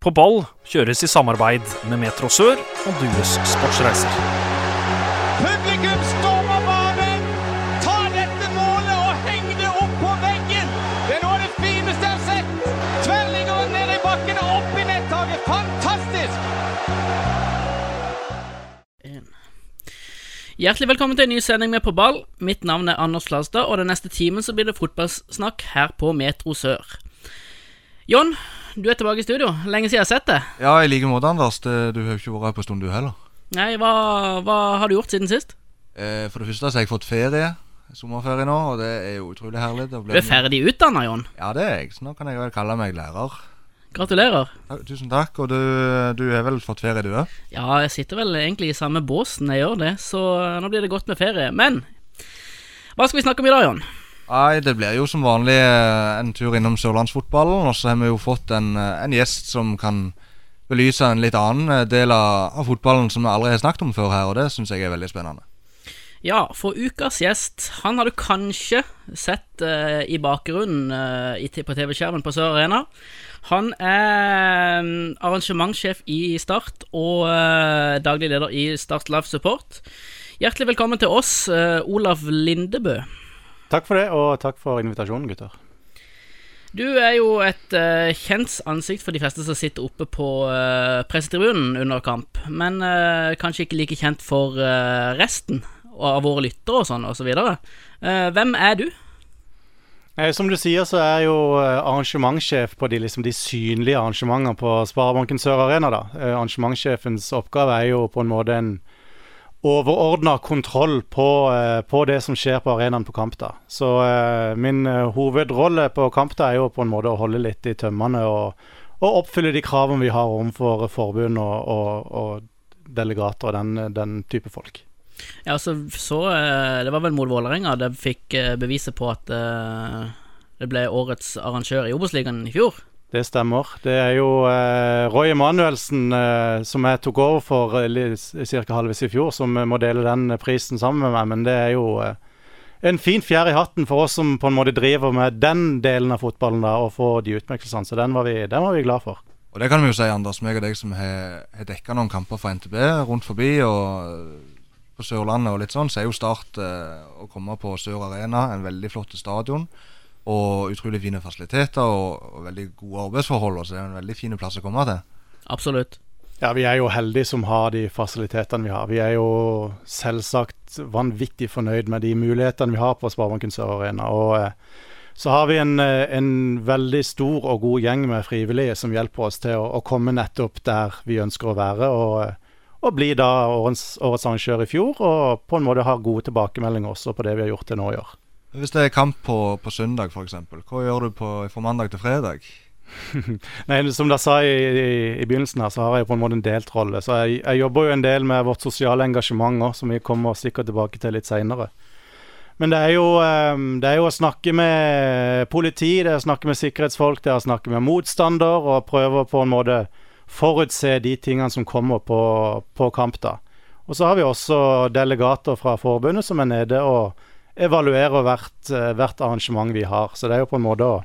På ball kjøres i samarbeid med Metro Sør og Dues Sportsreiser. Publikum stormer banen! Ta dette målet og heng det opp på veggen! Det er noe av det fineste jeg har sett! Tverrligger ned i bakken og opp i nettaket. Fantastisk! Hjertelig velkommen til en ny sending med På ball. Mitt navn er Anders Flastad, og den neste timen så blir det fotballsnakk her på Metro Sør. John, du er tilbake i studio. Lenge siden jeg har sett deg. Ja, i like måte, Anders. Du har jo ikke vært her på stund, du heller. Nei, hva, hva har du gjort siden sist? Eh, for det første så har jeg fått ferie. Sommerferie nå, og det er jo utrolig herlig. Du er ferdig utdanna, Jon? Ja, det er jeg. Så nå kan jeg vel kalle meg lærer. Gratulerer. Tusen takk. Og du, du har vel fått ferie, du òg? Ja, jeg sitter vel egentlig i samme båsen jeg gjør det, så nå blir det godt med ferie. Men hva skal vi snakke om i dag, John? Nei, det blir jo som vanlig eh, en tur innom sørlandsfotballen. Og så har vi jo fått en, eh, en gjest som kan belyse en litt annen eh, del av, fotballen som vi aldri har snakket om før her, og det syns jeg er veldig spennende. Ja, for ukas gjest Han har du kanskje sett uh, i bakgrunnen uh, på TV-skjermen på Sør Arena. Han er um, arrangementssjef i Start og uh, daglig leder i Start Live Support. Hjertelig velkommen til oss, Olav Lindebø. Takk for det, og takk for invitasjonen, gutter. Du er jo et uh, kjent ansikt for de fleste som sitter oppe på uh, pressetribunen under kamp, men uh, kanskje ikke like kjent for uh, resten av våre lyttere og sånn og så. Eh, hvem er du? Som du sier, så er jeg jo arrangementssjef på de, liksom, de synlige arrangementene på Sparebanken Sør Arena. da. Arrangementssjefens oppgave er jo på en måte en overordna kontroll på, eh, på det som skjer på arenaen på kamp. da. Så eh, min eh, hovedrolle på kamp da er jo på en måte å holde litt i tømmene og, og oppfylle de kravene vi har overfor forbund og, og, og delegater og den, den type folk. Ja, så, så Det var vel mot Vålerenga det fikk beviset på at det ble årets arrangør i Obos-ligaen i fjor. Det stemmer. Det er jo eh, Roy Emanuelsen eh, som jeg tok over for eh, ca. halvveis i fjor, som eh, må dele den prisen sammen med meg. Men det er jo eh, en fin fjær i hatten for oss som på en måte driver med den delen av fotballen da, og får de utmerkelsene. Så den var, vi, den var vi glad for. Og det kan vi jo si, Anders, meg og deg som har, har dekka noen kamper for NTB rundt forbi. og på Sørlandet og litt sånn, så er jo Start eh, å komme på Sør Arena, en veldig flott stadion. Og utrolig fine fasiliteter og, og veldig gode arbeidsforhold. Så det er en veldig fin plass å komme til. Absolutt. Ja, vi er jo heldige som har de fasilitetene vi har. Vi er jo selvsagt vanvittig fornøyd med de mulighetene vi har på Sparebanken Sør Arena. Og eh, så har vi en, eh, en, veldig stor og god gjeng med frivillige som hjelper oss til å, å komme nettopp der vi ønsker å være. og eh, og bli da årets, årets arrangør i fjor, og på en måte ha gode tilbakemeldinger også på det vi har gjort til nå i år. Hvis det er kamp på, på søndag f.eks., hva gjør du på, fra mandag til fredag? Nei, Som dere sa i, i, i, begynnelsen, her, så har jeg på en måte en delt rolle. Så jeg, jeg jobber jo en del med vårt sosiale engasjement òg, som vi kommer sikkert tilbake til litt seinere. Men det er, jo, det er, jo, å snakke med politi, det er å snakke med sikkerhetsfolk, det er å snakke med motstander og prøve på en måte forutse de tingene som kommer på, på kamp. da. Og så har vi også delegater fra forbundet som er nede og evaluerer hvert, hvert arrangement vi har. Så det er jo på en måte å,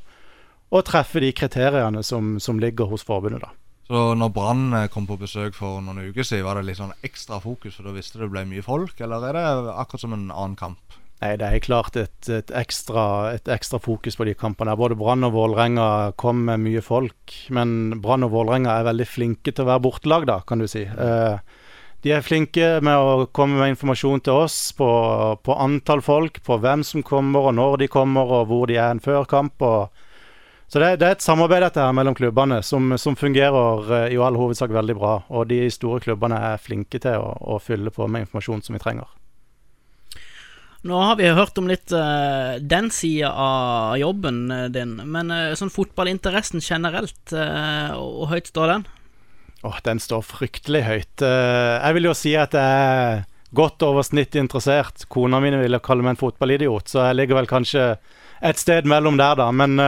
å treffe de kriteriene som, som ligger hos forbundet, da. Så når Brann kom på besøk for noen uker siden, var det litt sånn ekstra fokus, for da visste det ble mye folk, eller er det akkurat som en annen kamp? Nei, det er klart et, et, ekstra, et ekstra, fokus på de kampene. Både Brann og Vålerenga kom med mye folk. Men Brann og Vålerenga er veldig flinke til å være bortelag, da, kan du si. Eh, de er flinke med å komme med informasjon til oss på, på, antall folk, på hvem som kommer, og når de kommer, og hvor de er en før kamp. Og, så det, det, er et samarbeid dette her mellom klubbene som, som fungerer eh, i all hovedsak veldig bra. Og de store klubbene er flinke til å, å fylle på med informasjon som vi trenger. Nå har vi hørt om litt uh, den sida av jobben din, men uh, sånn fotballinteressen generelt, uh, høyt står den? Åh, Den står fryktelig høyt. jeg vil jo si at jeg er godt over snittet interessert. Kona mi ville kalle meg en fotballidiot, så jeg ligger vel kanskje et sted mellom der, da. Men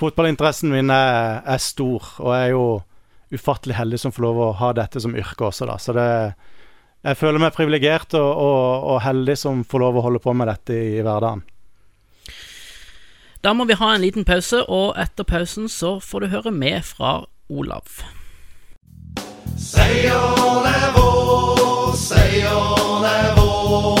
fotballinteressen min er, er, stor, og jeg er jo ufattelig heldig som får lov å ha dette som yrke også, da. Så det jeg føler meg privilegert og, og, og, heldig som får lov å holde på med dette i, i hverdagen. Da må vi ha en liten pause, og etter pausen så får du høre med fra Olav. Seieren er vår, seieren er vår.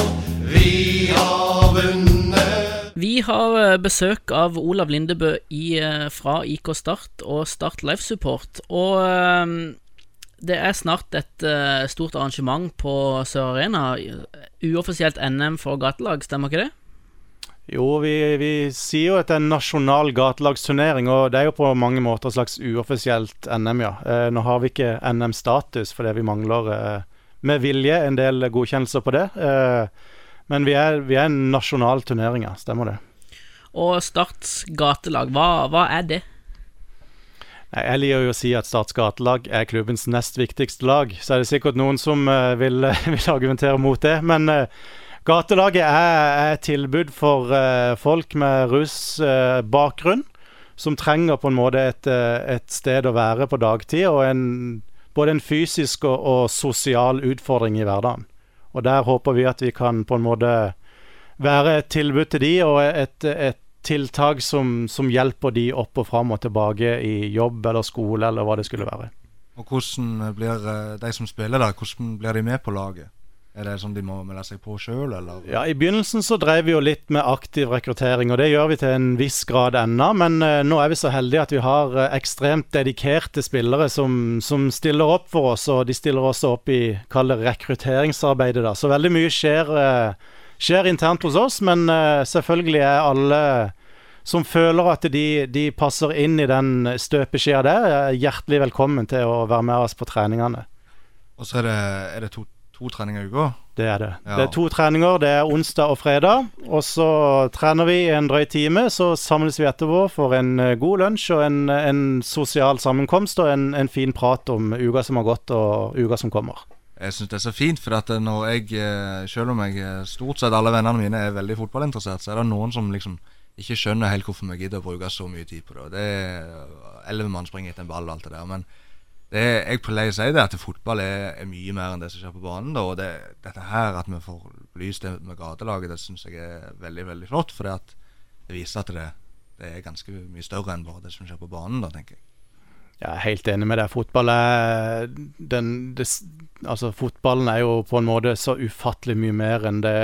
Vi har vunnet. Vi har eh, besøk av Olav Lindebø i, eh, fra IK Start og Start Life Support. Og eh, det er snart et eh, stort arrangement på Sør Arena. Uoffisielt NM for gatelag, stemmer ikke det? Jo, vi, vi sier jo at det er en nasjonal gatelagsturnering, og det er jo på mange måter et slags uoffisielt NM, ja. Eh, nå har vi ikke NM-status fordi vi mangler eh, med vilje en del godkjennelser på det. Eh, men vi er, vi er en nasjonal turnering, ja. Stemmer det. Og Starts gatelag, hva, hva er det? Jeg liker jo å si at Starts gatelag er klubbens nest viktigste lag. Så er det sikkert noen som vil, vil argumentere mot det. Men gatelaget er, et tilbud for uh, folk med rusbakgrunn. som trenger på en måte et, eh, et sted å være på dagtid. Og en, både en fysisk og, og sosial utfordring i hverdagen. Og der håper vi at vi kan på en måte være et tilbud til de, og et, et tiltak som, som hjelper de opp og fram og tilbake i jobb eller skole eller hva det skulle være. Og hvordan blir eh, de som spiller der, hvordan blir de med på laget? Er det sånn de må melde seg på sjøl, eller? Ja, I begynnelsen så drev vi jo litt med aktiv rekruttering, og det gjør vi til en viss grad ennå. Men uh, nå er vi så heldige at vi har eh, ekstremt dedikerte spillere som, som stiller opp for oss, og de stiller også opp i kall det rekrutteringsarbeidet. da. Så veldig mye skjer, uh, skjer internt hos oss, men selvfølgelig er alle som føler at de, de passer inn i den støpeskjea der, er hjertelig velkommen til å være med oss på treningene. Og så er det, er det to, to treninger i uka? Det er det. Ja. Det er to treninger. Det er onsdag og fredag. Og så trener vi en drøy time. Så samles vi etterpå for en eh, god lunsj og en, en sosial sammenkomst og en, en fin prat om uka som har gått og uka som kommer. Jeg syns det er så fint, for at når jeg, eh, selv om jeg eh, stort sett alle vennene mine er veldig fotballinteressert, så er det noen som liksom ikke skjønner helt hvorfor vi gidder å bruke så mye tid på det. Det er Elleve mann springer etter en ball og alt det der. Men det jeg pleier å si det at fotball er, er mye mer enn det som skjer på banen. Da, og det, dette her at vi får belyst det med gatelaget, det syns jeg er veldig veldig flott. For det viser at det, det er ganske mye større enn bare det som skjer på banen. da, tenker jeg. Jeg er helt enig med deg. Fotball er den, det, Altså, fotballen er jo på en måte så ufattelig mye mer enn det,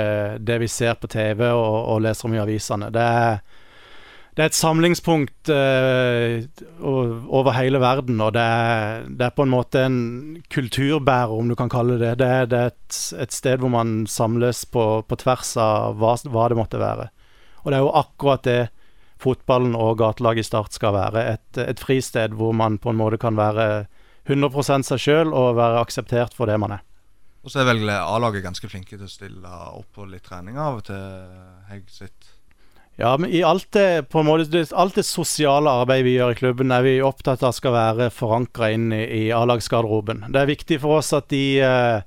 det vi ser på TV og, og leser om i avisene. Det er, det er et samlingspunkt eh, over hele verden, og det er, det er på en måte en kulturbærer, om du kan kalle det det. Det er et, et sted hvor man samles på, på tvers av hva, hva det måtte være. Og det er jo akkurat det fotballen og gatelaget i Start skal være. Et, et fristed hvor man på en måte kan være 100% seg sjøl og være akseptert for det man er. Og så er vel A-laget ganske flinke til å stille opp på litt trening av og til. Hegg sitt. Ja, men i alt det, på en måte, alt det sosiale arbeidet vi gjør i klubben, er vi opptatt av skal være forankra inn i, i A-lagsgarderoben. Det er viktig for oss at de eh,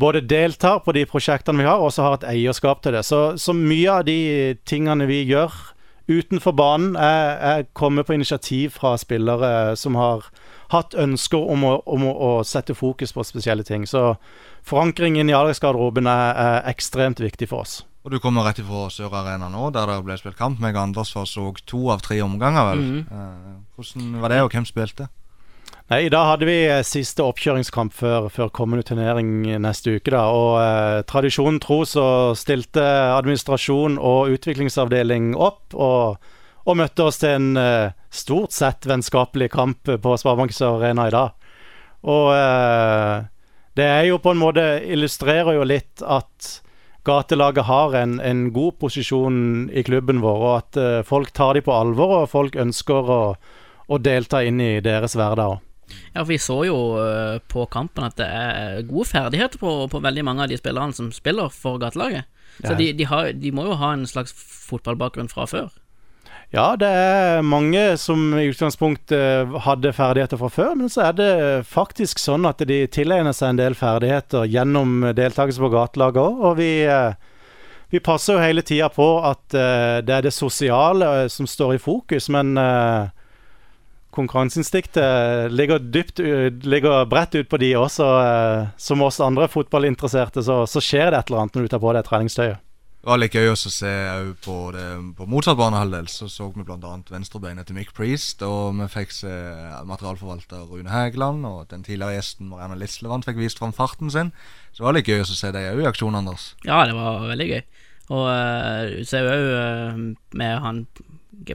både deltar på de prosjektene vi har, og også har et eierskap til det. Så, så mye av de tingene vi gjør utenfor banen, er, er kommet på initiativ fra spillere som har hatt ønsker om å, om å, å sette fokus på spesielle ting. Så forankringen i A-lagsgarderoben er, er ekstremt viktig for oss. Og du kommer rett ifra Sør Arena nå, der det ble spilt kamp. Meg og Anders var så to av tre omganger, vel. Eh, hvordan var det, og hvem spilte? Nei, Da hadde vi eh, siste oppkjøringskamp før, før kommende turnering neste uke. da, og eh, Tradisjonen tro så stilte administrasjon og utviklingsavdeling opp og, og møtte oss til en eh, stort sett vennskapelig kamp på Sparebank Arena i dag. Og eh, det er jo på en måte illustrerer jo litt at gatelaget har en, en god posisjon i klubben vår, og at uh, folk tar dem på alvor, og folk ønsker å, å delta inn i deres hverdag. Ja, for Vi så jo eh, på kampen at det er gode ferdigheter på, på veldig mange av de spillerne som spiller for gatelaget. Så Ja. de, de, har, de må jo ha en slags fotballbakgrunn fra før. Ja, det er mange som i utgangspunktet hadde ferdigheter fra før, men så er det faktisk sånn at de tilegner seg en del ferdigheter gjennom deltakelse på gatelaget òg. Og vi, eh, vi passer jo hele tida på at eh, det er det sosiale eh, som står i fokus, men eh, konkurranseinstinktet ligger ligger bredt ut på de også. eh, Som oss andre fotballinteresserte, så, så skjer det et eller annet når du tar på deg treningstøyet. Det var litt gøy å se på, det, på motsatt banehalvdel. Så så vi bl.a. venstrebeinet til Mick Priest. Og vi fikk se materialforvalter Rune Hægeland. Og den tidligere gjesten Marianne Lislevand fikk vist fram farten sin. Så det var litt gøy å se deg òg i aksjon, Anders. Ja, det var veldig gøy. Og eh, du ser jo òg med han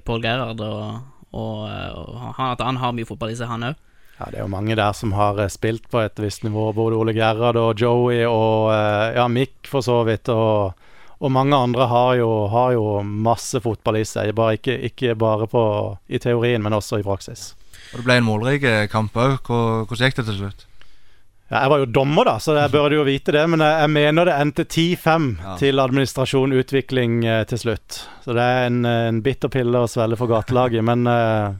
Paul Gerhard og, og, eh, og han, at han har mye fotball i seg, han òg. Ja, Det er jo mange der som har eh, spilt på et visst nivå. Både Ole Gerhard og Joey og eh, ja, Mick for så vidt. Og, og mange andre har jo, har jo masse fotball i seg. Bare ikke, ikke bare på, i teorien, men også i praksis. Og det ble en målrik eh, kamp òg. Hvordan gikk det til slutt? Ja, jeg var jo dommer, da, så jeg burde jo vite det. Men jeg, jeg mener det endte 10-5 Ja. til administrasjon utvikling eh, til slutt. Så det er en, en bitter pille å svelge for gatelaget. Men eh,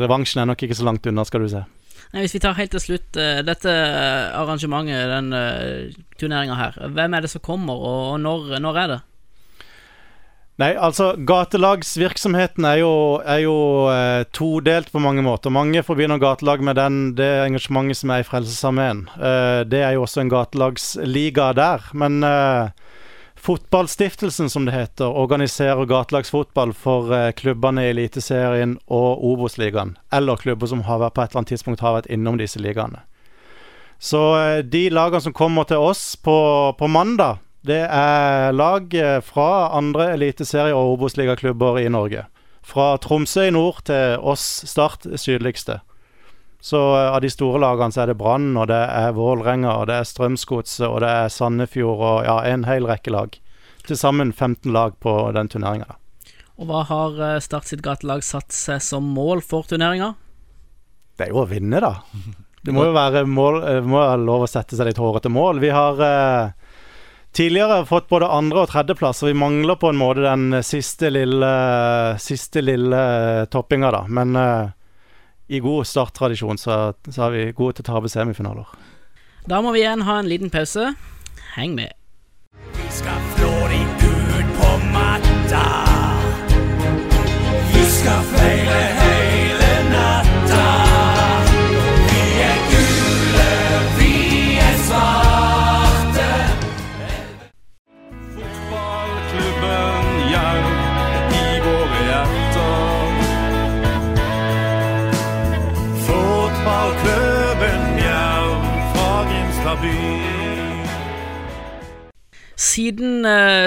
revansjen er nok ikke så langt unna, skal du se. Nei, Hvis vi tar helt til slutt uh, dette eh, arrangementet, den uh, turneringa her. Hvem er det som kommer, og, og når, når er det? Nei, altså Gatelagsvirksomheten er jo, er jo eh, todelt på mange måter. Mange forbinder gatelag med den, det engasjementet som er i Frelsesarmeen. Eh, det er jo også en gatelagsliga der. Men eh, Fotballstiftelsen, som det heter, organiserer gatelagsfotball for eh, klubbene i Eliteserien og Obos-ligaen. Eller klubber som har vært, på et eller annet tidspunkt har vært innom disse ligaene. Så eh, de lagene som kommer til oss på, på mandag, det er lag eh, fra andre eliteserie- og Obos-ligaklubber i Norge. Fra Tromsø i nord til oss Start sydligste. Så eh, av de store lagene så er det Brann, og det er Vålerenga, og det er Strømsgodset, og det er Sandefjord, og ja, en hel rekke lag. Til sammen 15 lag på den turneringa. Og hva har eh, Start sitt gatelag satt seg som mål for turneringa? Det er jo å vinne, da. Det må jo være mål, eh, må være lov å sette seg litt hårete mål. Vi har eh, tidligere fått både andre- og tredjeplass, og vi mangler på en måte den siste lille, siste lille toppinga, da. Men eh, i god starttradisjon så, så er vi gode til å tape semifinaler. Da må vi igjen ha en liten pause. Heng med. Vi skal flå de ut på matta. Vi skal feire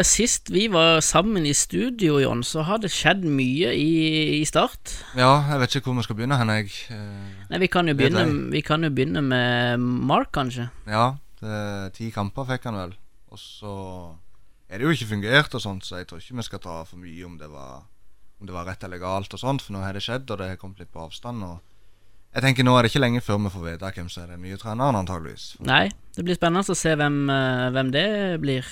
sist vi var sammen i studio, Jon, så har det skjedd mye i, i Start. Ja, jeg vet ikke hvor vi skal begynne hen, jeg. Eh, Nei, vi kan jo begynne, vi kan jo begynne med Mark, kanskje. Ja, det, ti kamper fikk han vel. Og så er det jo ikke fungert og sånt, så jeg tror ikke vi skal ta for mye om det var, om det var rett eller galt og sånt, for nå har det skjedd, og det har kommet litt på avstand. Og jeg tenker nå er det ikke lenge før vi får vite hvem som er den nye treneren, antageligvis. Nei, det blir spennende å se hvem, eh, hvem det blir.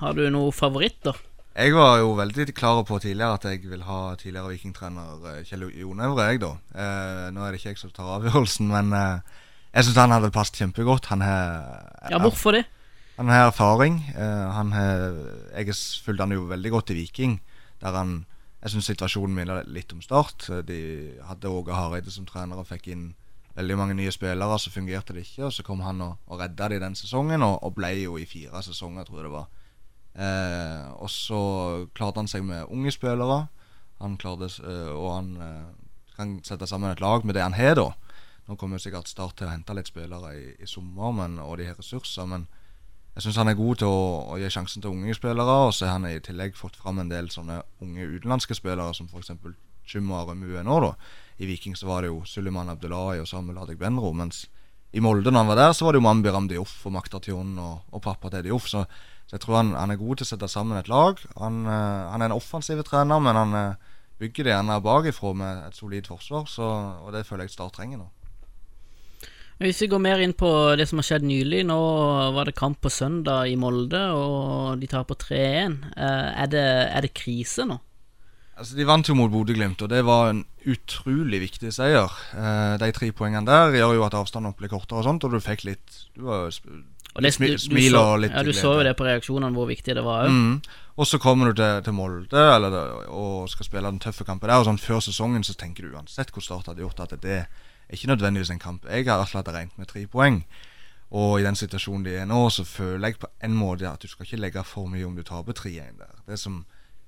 Har du noen favoritter? Jeg var jo veldig klar på tidligere at jeg vil ha tidligere vikingtrener eh, Kjell Jonevre, jeg, da. Eh, nå er det ikke jeg som tar avgjørelsen, men eh, jeg syns han hadde passet kjempegodt. Han har Ja, hvorfor det? Han har erfaring. eh, han har, jeg fulgte han jo veldig godt i Viking, der han Jeg syns situasjonen minner litt om Start. De hadde Åge Hareide som trener og fikk inn veldig mange nye spillere, så fungerte det ikke. Og så kom han og, og redda de den sesongen, og, og ble jo i fire sesonger, tror jeg det var. Eh, og så klarte han seg med unge spillere. Han klarte, eh, og han eh, kan sette sammen et lag med det han har, da. Nå kommer jo sikkert Start til å hente litt spillere i, i sommer, men, og de har ressurser. Men jeg syns han er god til å, å gi sjansen til unge spillere. Og så har han i tillegg fått fram en del sånne unge utenlandske spillere, som f.eks. Chumma Remue nå, da. I Viking så var det jo Suleiman Abdullahi og Samuel Adek Benro. Mens i Molde, når han var der, så var det jo Mambi Ramdioff og Makta Tion og, og pappa til Dioff. Så, så jeg tror han, han er god til å sette sammen et lag. Han, eh, han er en offensiv trener, men han eh, bygger det gjerne bakifra med et solid forsvar. Så, og det føler jeg Start trenger nå. Hvis vi går mer inn på det som har skjedd nylig Nå var det kamp på søndag i Molde, og de taper 3-1. Eh, er, det, er det krise nå? Altså, De vant jo mot Bodø-Glimt, og det var en utrolig viktig seier. Eh, de tre poengene der gjør jo at avstanden blir kortere, og sånt, og du fikk litt Du var Og det, du, du, smil og litt ja, du glede. så jo det på reaksjonene hvor viktig det var òg. Mm. Og så kommer du til, til Molde eller, og skal spille den tøffe kampen der. Og sånn Før sesongen så tenker du uansett hvor Start hadde gjort, at det er ikke nødvendigvis en kamp jeg har i hvert fall hatt regnet med tre poeng. Og i den situasjonen de er nå, så føler jeg på en måte at du skal ikke legge for mye om du taper 3-1 der. Det som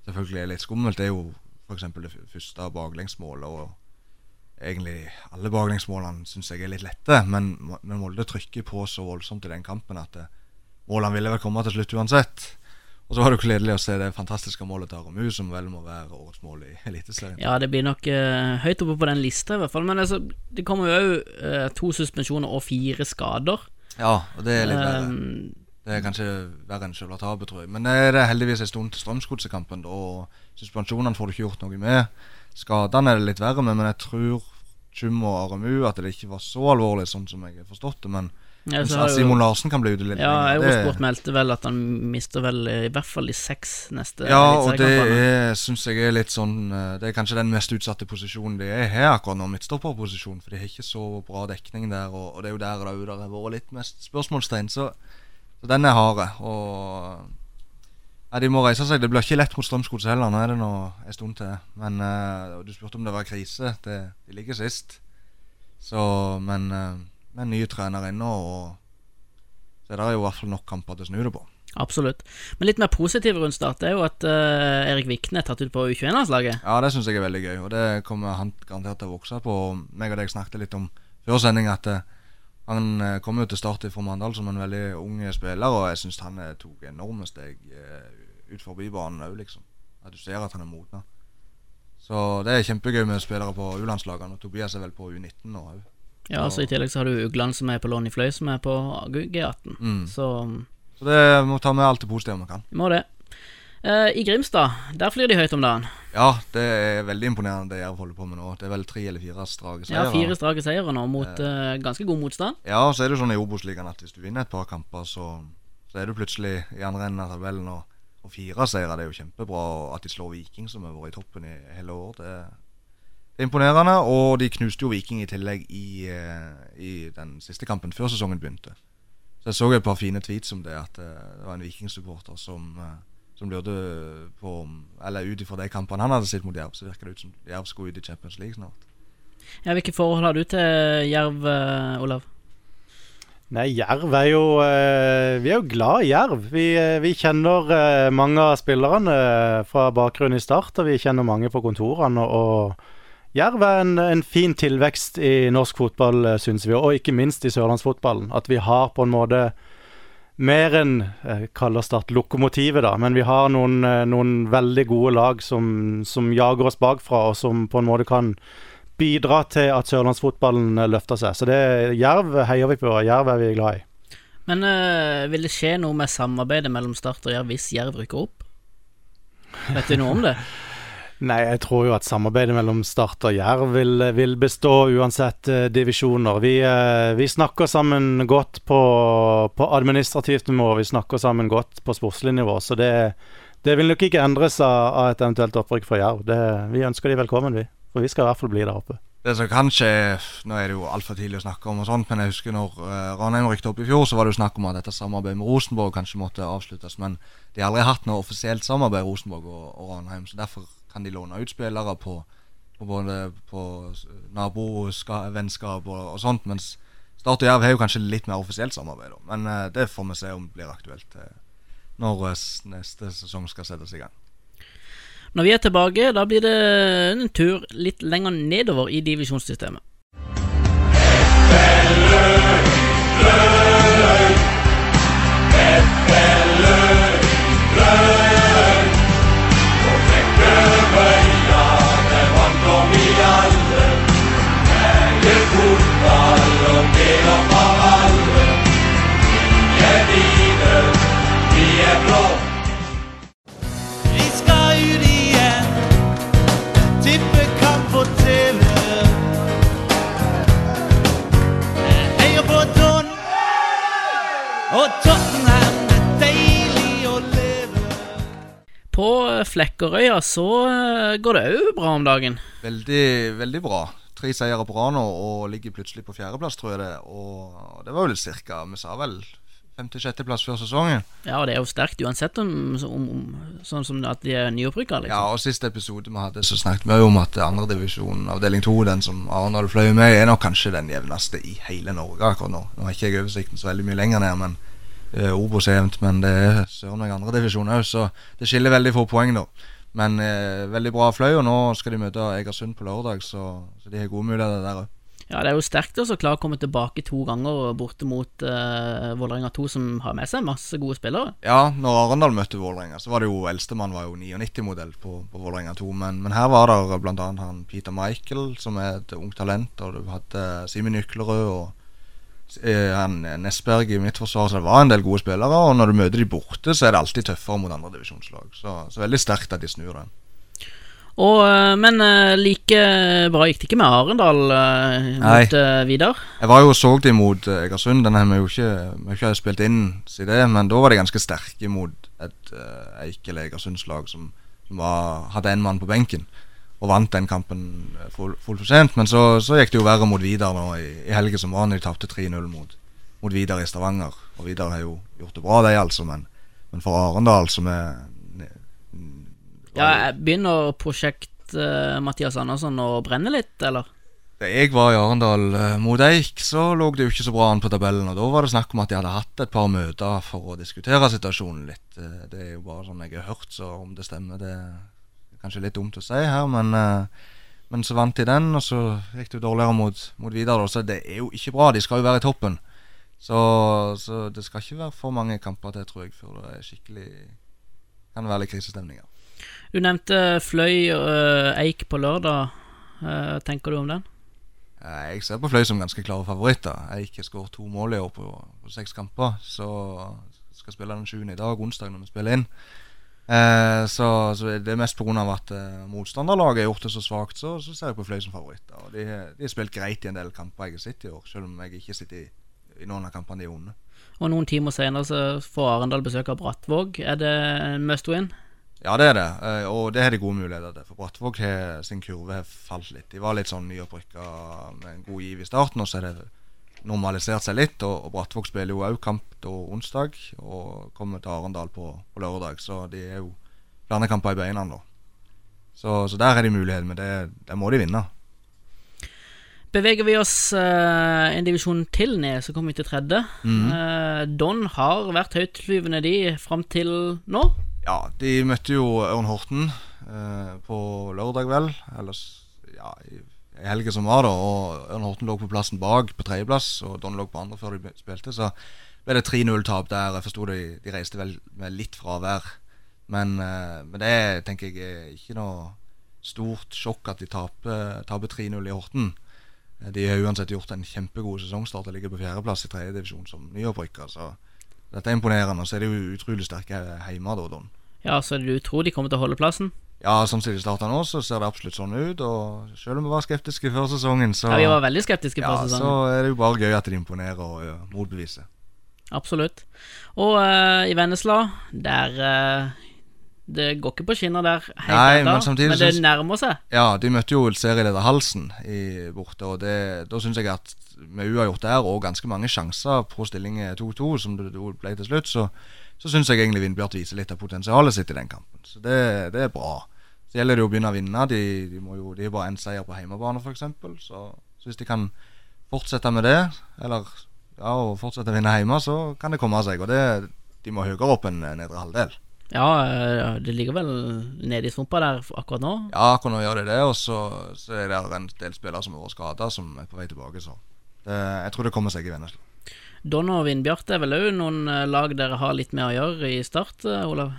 selvfølgelig er litt skummelt, er jo f.eks. det første baklengsmålet. Og egentlig alle baklengsmålene syns jeg er litt lette, men, men Molde trykker på så voldsomt i den kampen at eh, målene ville vel komme til slutt uansett. Og så var det jo gledelig å se det fantastiske målet til Aramu, som vel må være årets mål i Eliteserien. Ja, det blir nok uh, høyt oppe på den lista, i hvert fall. Men altså, det kommer jo òg to suspensjoner og fire skader. Ja, og det er litt verre. Um, Det er kanskje verre enn selve tapet, tror jeg. Men det er heldigvis en stund til Strømsgodsekampen, og suspensjonene får du ikke gjort noe med. Skadene er det litt verre med, men jeg tror Tjum og Aramu at det ikke var så alvorlig, sånn som jeg har forstått det. Men ja, Simon Larsen kan bli ute litt Ja, Eurosport meldte vel at han mister vel i hvert fall de seks neste Ja, og det synes jeg er litt sånn eh, Det er kanskje den mest utsatte posisjonen de er her akkurat nå, midtstopperposisjon. For de har ikke så bra dekning der, og, og det er jo der det har vært litt mest spørsmålstegn. Så, så den er harde. Og ja, de må reise seg. Det blir ikke lett mot Strømsgodset heller. Nå er det nå en stund til. Men uh, Du spurte om det var krise. Det, de ligger sist. Så, men eh, med nye trenere inne, og så er det jo i hvert fall nok kamper til å snu det på. Absolutt. Men litt mer positiv rundt start er jo at uh, Erik Vikne er tatt ut på U21-landslaget. Ja, det syns jeg er veldig gøy, og det kommer han garantert til å vokse på. Meg og deg snakket litt om før sending at uh, han eh, kom jo til start fra Mandal som en veldig ung spiller, og jeg syns han tok enorme steg ut forbi banen òg, liksom. At du ser at han er modna. Så det er kjempegøy med spillere på U-landslagene, og Tobias er vel på U19 nå òg. Ja, så I tillegg så har du Ugland som er på lån i Fløy, som er på G18. Mm. Så Så det må ta med alt det positive man kan. må det. Eh, I Grimstad, der flyr de høyt om dagen. Ja, det er veldig imponerende det Jerv holder på med nå. Det er vel tre eller fire strake Ja. Fire strake seire nå mot eh, ganske god motstand. Ja, og så er det sånn i Obos-ligaen at hvis du vinner et par kamper, så, så er du plutselig i andre enden av tabellen. Og, og fire seire, det er jo kjempebra. Og at de slår Viking, som har vært i toppen i hele år, det, det er imponerende. Og de knuste jo Viking i tillegg i, eh, i den siste kampen før sesongen begynte. Så jeg så et par fine tweets om det, at eh, det var en Viking-supporter som, eh, som lurte på om Eller ut ifra de kampene han hadde sett mot Jerv, så virker det ut som Jerv skulle ut i Champions League snart. Ja, Hvilke forhold har du til Jerv, Olav? Nei, Jerv er jo Vi er jo glad i Jerv. Vi, vi kjenner mange av spillerne fra bakgrunn i Start, og vi kjenner mange på kontorene. Og, og Jerv er en, en fin tilvekst i norsk fotball, uh, syns vi, og ikke minst i sørlandsfotballen. At vi har på en måte mer enn eh, kaller Start lokomotivet, da. Men vi har noen, eh, noen veldig gode lag som, som jager oss bakfra, og som på en måte kan bidra til at sørlandsfotballen eh, løfter seg. Så det Jerv heier vi på, og Jerv er vi glad i. Men øh, vil det skje noe med samarbeidet mellom Start og Jerv hvis Jerv rykker opp? Vet du noe om det? Nei, jeg tror jo at samarbeidet mellom Start og Jerv vil, vil bestå uansett eh, divisjoner. Vi, eh, vi snakker sammen godt på, på administrativt nivå, vi snakker sammen godt på sportslig nivå. Så det, det vil nok ikke endres av, av et eventuelt opprykk for Jerv. Det, vi ønsker de velkommen, vi. For vi skal i hvert fall bli der oppe. Det som kanskje Nå er det jo altfor tidlig å snakke om, og sånt, men jeg husker når uh, Ranheim rykte opp i fjor, så var det jo snakk om at dette samarbeidet med Rosenborg kanskje måtte avsluttes. Men de har aldri hatt noe offisielt samarbeid, Rosenborg og, og Ranheim. Så derfor kan de låne ut spillere på, på både på nabovennskap og, og sånt. Mens Start og Jerv har jo kanskje litt mer offisielt samarbeid. Da. Men uh, det får vi se om det blir aktuelt uh, når eh, neste sesong skal settes i gang. Når vi er tilbake, da blir det en tur litt lenger nedover i divisjonssystemet. På Flekkerøya så eh, går det òg bra om dagen. Veldig, veldig bra. Tre seire på rad nå og ligger plutselig på fjerdeplass, tror jeg det. Og det var vel cirka Vi sa vel femte-sjetteplass før sesongen. Ja, og det er jo sterkt uansett om, om, om sånn som at de er nyopprykka, Ja, liksom. og Siste episode vi hadde, så snakket vi jo om at andredivisjon, avdeling to, den som Arendal fløy med, er nok kanskje den jevneste i hele Norge akkurat nå. Nå har ikke jeg oversikten så veldig mye lenger ned, men uh, Obos er jevnt. Men det er søren meg andredivisjon òg, så det skiller veldig få poeng, da. Men eh, veldig bra fløy, og nå skal de møte Egersund på lørdag, så, så de har gode muligheter der òg. Ja, det er jo sterkt å klare å komme tilbake to ganger borte mot uh, Vålerenga 2, som har med seg masse gode spillere. Ja, når Arendal møtte Vålerenga, så var det jo eldstemann var jo 99-modell på, på Vålerenga 2. Men, men her var det bl.a. han Peter Michael, som er et ungt talent, og du hadde Simen og eh, han Nesberg i mitt forsvar, så det var en del gode spillere. Og når du møter de borte, så er det alltid tøffere mot andredivisjonslag. Så, så veldig sterkt at de snur den. Og, eh, men eh, like bra gikk det ikke med Arendal Nei. mot uh, Vidar. Jeg var jo og så dem mot eh, Egersund. Den har vi jo ikke, vi har ikke spilt inn siden det, men da var de ganske sterke mot et uh, Eikel Egersundslag som, som var, hadde en mann på benken. Og vant den kampen eh, full- fullt for sent. Men så, så gikk det jo verre mot Vidar nå i, i helgen som var, når de tapte 3-0 mot, mot Vidar i Stavanger. Og Vidar har jo gjort det bra, de altså, men, men for Arendal, som er Ja, begynner prosjekt uh, Mathias Andersson å brenne litt, eller? Da jeg var i Arendal eh, mot Eik, så lå det jo ikke så bra an på tabellen. Og da var det snakk om at de hadde hatt et par møter for å diskutere situasjonen litt. Det er jo bare sånn jeg har hørt, så om det stemmer, det kanskje litt dumt å si her. Men, eh, men så vant de den, og så gikk det jo dårligere mot, mot Vidar. Så det er jo ikke bra. De skal jo være i toppen. Så, så det skal ikke være for mange kamper til, tror jeg, før det er skikkelig Kan være litt krisestemninger. Du nevnte Fløy og eh, Eik på lørdag. Eh, tenker du om den? Jeg ser på Fløy som ganske klare favoritter. Eik har skåret to mål i år på, på seks kamper. Så skal spille den sjuende i dag, onsdag, når vi spiller inn. Eh, så, så det er mest pga. at eh, motstanderlaget har gjort det så svakt, så, så ser jeg på Fløy som favoritt. Og de, de har spilt greit i en del kamper jeg har sett i år, selv om jeg ikke sitter i, i noen av kampene de er onde. Og noen timer senere så får Arendal besøk av Brattvåg. Er det must win? Ja, det er det, eh, og det har de gode muligheter til. For Brattvåg har sin kurve har falt litt. De var litt sånn nyopprykka med en god giv i starten, og så er det normalisert seg litt. Og, og Brattvåg spiller jo òg kamp da onsdag, og kommer til Arendal på, på lørdag. Så de er jo flere kamper i beina nå. Så, så der er de mulighet, men det, det må de vinne. Beveger vi oss uh, en divisjon til ned, så kommer vi til tredje. Mm -hmm. uh, Don har vært høytflyvende, de, fram til nå. Ja, de møtte jo Ørn Horten uh, på lørdag, vel. Ellers, ja, i helga som var, da. Og Ørn Horten lå på plassen bak, på tredjeplass, og Don lå på andre før de spilte. Så ble det 3-0-tap der. Jeg forsto de, de reiste vel med litt fravær. Men, eh, men det tenker jeg er ikke noe stort sjokk at de taper, taper 3-0 i Horten. Eh, De har uansett gjort en kjempegod sesongstart og ligger på fjerdeplass i tredjedivisjon som nyopprykka. Så dette er imponerende. Og så er de jo utrolig sterke hjemme, da, Don. Ja, så du tror de kommer til å holde plassen? Ja, som de starta nå, så ser det absolutt sånn ut. Og selv om vi var skeptiske før sesongen, så, Ja, Vi var veldig skeptiske ja, før så er det jo bare gøy at de imponerer og uh, motbeviser. Absolutt. Og uh, i Vennesla, der uh, Det går ikke på skinner der Nei, men samtidig men det nærmer seg. Ja, de møtte jo serieleder Halsen i, borte, og det, da syns jeg at med uavgjort der og ganske mange sjanser på stilling 2-2, som det ble til slutt, så, så syns jeg egentlig Vindbjart viser litt av potensialet sitt i den kampen. Så det, det er bra. Så gjelder det jo å begynne å vinne. De, de, må jo, de er bare én seier på hjemmebane, f.eks. Så, så hvis de kan fortsette med det, eller ja, og fortsette å vinne hjemme, så kan det komme seg. Og det, de må høyere opp enn nedre halvdel. Ja, eh, det ligger vel nede i sumpa der akkurat nå. Ja, akkurat nå gjør de det, og så, så er det en del spillere som har vært skada, som er på vei tilbake. Så det, jeg tror det kommer seg i Vennesla. Don og Vindbjarte er vel òg noen eh, lag dere har litt med å gjøre i start, eh, Olav?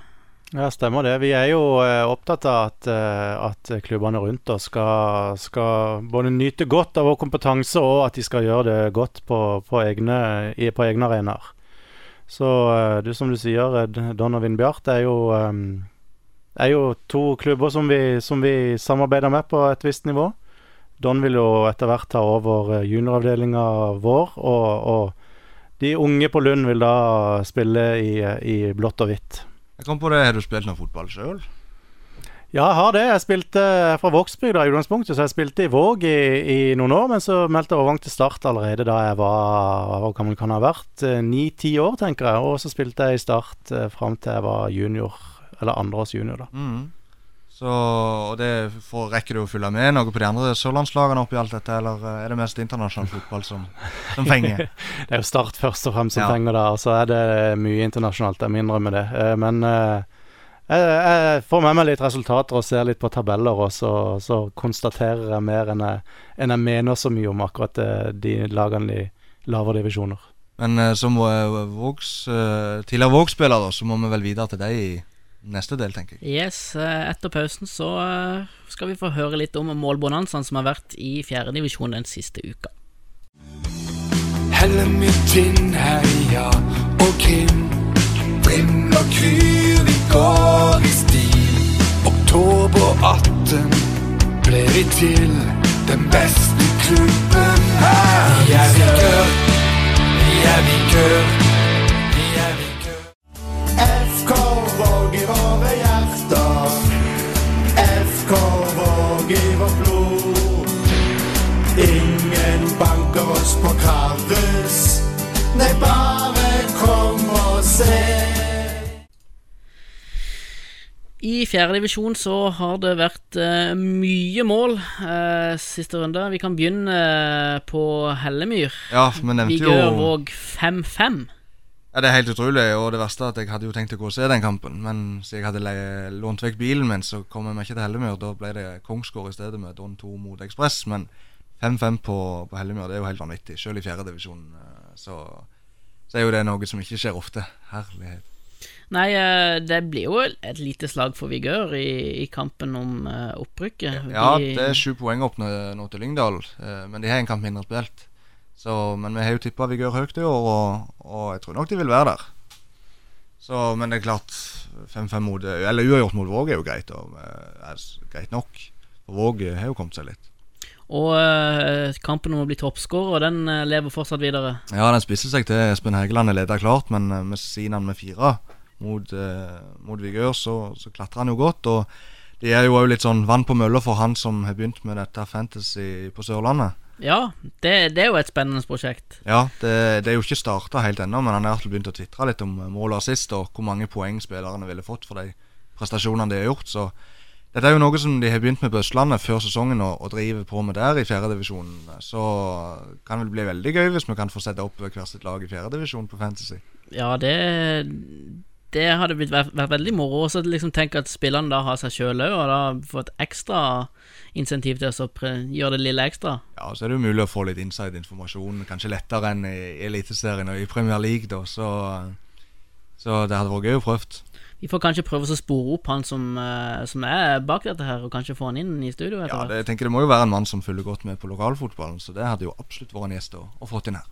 Ja, stemmer det. Vi er jo eh, opptatt av at, eh, at klubbene rundt oss skal, skal både nyte godt av vår kompetanse, og at de skal gjøre det godt på, på, egne, egne arenaer. Så eh, du som du sier, Don og Vindbjart er jo, er jo to klubber som vi, som vi samarbeider med på et visst nivå. Don vil jo etter hvert ta over junioravdelinga vår, og, og de unge på Lund vil da spille i, i blått og hvitt. Jeg kom på det, Har du spilt noe fotball sjøl? Ja, jeg har det. Jeg spilte er fra Vågsbygda i utgangspunktet, så jeg spilte i Våg i, i noen år. Men så meldte jeg overgang til Start allerede da jeg var Hvor gammel kan jeg ha vært? Eh, Ni-ti år, tenker jeg. Og så spilte jeg i Start eh, fram til jeg var junior, eller andreårs junior, da. Mm. Så, og det får, Rekker du å følge med noe på de andre sørlandslagene oppi alt dette, eller eh, er det mest internasjonal fotball som, som fenger? Det er jo Start først og fremst som Ja. penger, da. Og så er det mye internasjonalt. Jeg må innrømme det. Eh, Men eh, jeg, får med meg litt resultater og ser litt på tabeller, og så, så konstaterer jeg mer enn jeg, enn jeg mener så mye om akkurat eh, de lagene i lavere divisjoner. Men eh, som eh, Vågs, eh, tidligere Våg-spiller, så må vi vel videre til deg i neste del, tenker jeg. Yes, eh, etter pausen så eh, skal vi få høre litt om målbonanzaen som har vært i fjerdedivisjon den siste uka. Helle mitt inn, heia og krim. Brim og kryr, vi går i stil. Oktober 18 ble vi til den beste klubben her. Vi er vikør, vi er vikør, Nei, bare kom og se. I fjerdedivisjon så har det vært eh, mye mål eh, siste runde. Vi kan begynne eh, på Hellemyr. Ja, vi nevnte jo Vigørvåg 5-5. Ja, Det er helt utrolig, og det verste er at jeg hadde jo tenkt å gå og se den kampen. Men siden jeg hadde le- lånt vekk bilen min, så kom jeg meg ikke til Hellemyr. Da ble det Kongsgård i stedet med Don 2 mot Ekspress. Men 5-5 på, på Hellemyr, det er jo helt vanvittig. Selv i fjerdedivisjon. Så, så er jo det noe som ikke skjer ofte. Herlighet. Nei, eh, det blir jo et lite slag for Vigør i, i kampen om eh, opprykket. Ja, De- det er sju poeng opp nå, nå til Lyngdal, eh, men de har en kamp mindre spilt. Så, men vi har jo tippa Vigør høyt i år, og, og jeg tror nok de vil være der. Så, men det er klart 5-5 mot Eller uavgjort mot Våg er jo greit. Og, er greit nok. For Våg har jo kommet seg litt. Og eh, kampen om å bli toppskårer, den eh, lever fortsatt videre. Ja, den spisser seg til Espen Hegeland er leder klart, men eh, med Sinan med fire mot, eh, mot Vigør, så, så klatrer han jo godt. Og det er jo òg litt sånn vann på mølla for han som har begynt med dette Fantasy på Sørlandet. Ja, det, det er jo et spennende prosjekt. Ja, det, det er jo ikke starta helt ennå, men han har begynt å tvitre litt om mål og assist og hvor mange poeng spillerne ville fått for de prestasjonene de har gjort. Så dette er jo noe som de har begynt med på Østlandet før sesongen og, og driver på med der i fjerdedivisjonen. Så kan det bli veldig gøy hvis vi kan få sette opp hvert sitt lag i fjerdedivisjon på Fantasy. Ja, det Det hadde blitt, vært, vært veldig moro. Og så liksom tenk at spillerne da har seg sjøl òg, og da får et ekstra insentiv til å gjøre det lille ekstra. Ja, så er det jo mulig å få litt inside-informasjon, kanskje lettere enn i, i Eliteserien og i Premier League, da. Så, så det hadde vært gøy å prøve. Vi får kanskje prøve å spore opp han som, eh, som er bak dette her, og kanskje få han inn i studio Ja, det, jeg tenker det må jo være en mann som følger godt med på lokalfotballen, så det hadde jo absolutt vært en gjest å, å fått inn her.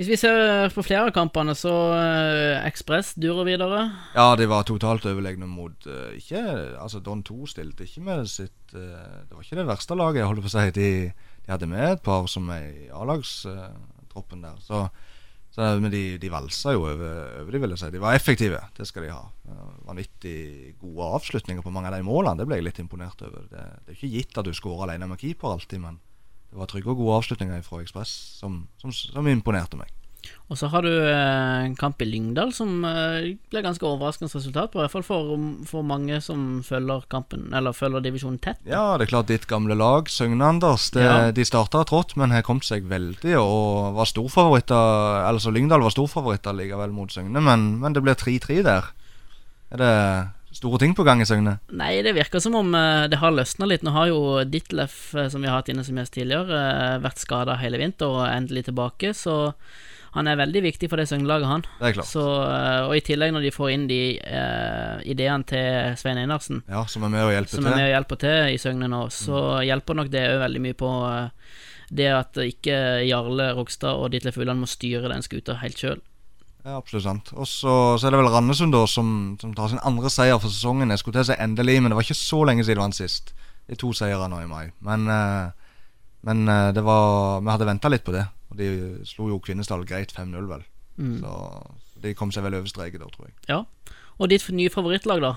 Hvis vi ser på flere av kampene, så uh, Ekspress durer videre. Ja, de var totalt overlegne mot uh, Ikke Altså, Don 2 stilte ikke med sitt uh, Det var ikke det verste laget, jeg holder på å si. De, de hadde med et par som er i A-lagstroppen der. Så, så Men de, de valsa jo over, over de, vil jeg si. De var effektive, det skal de ha. Vanvittig gode avslutninger på mange av de målene. Det ble jeg litt imponert over. Det, det er ikke gitt at du skårer alene med keeper alltid, men det var trygge og gode avslutninger fra Ekspress som, som, som imponerte meg. Og så har du eh, en kamp i Lyngdal som eh, ble ganske overraskende resultat på, i hvert fall for, for mange som følger kampen, eller følger divisjonen tett. Ja, det er klart ditt gamle lag, Søgne Anders. Det, Ja. De starta trått, men har kommet seg veldig og var storfavoritter. Altså Lyngdal var storfavoritter likevel mot Søgne, men, men det blir 3-3 der. Er det store ting på gang i Søgne? Nei, det virker som om eh, det har løsna litt. Nå har jo Ditlef, eh, som vi har hatt inne som gjest tidligere, eh, vært skada hele vinter og endelig tilbake, så han er veldig viktig for det Søgne-laget, han. Det er klart. Så, eh, og i tillegg, når de får inn de uh, ideene til Svein Einarsen, Ja, Som er med og hjelper som er til. med å hjelpe til i Søgne nå, så hjelper nok det òg veldig mye på uh, det at ikke Jarle Rogstad og Ditlef Ulland må styre den skuta helt sjøl. Ja, absolutt sant. Og så, så er det vel Randesund da som, som tar sin andre seier for sesongen. Jeg skulle til å si endelig, men det var ikke så lenge siden de vant sist. De to seirene nå i mai. Men, men det var Vi hadde venta litt på det. Og de slo jo Kvinesdal greit 5-0, vel. Mm. Så de kom seg vel over streken da, tror jeg. Ja. Og ditt nye favorittlag, da?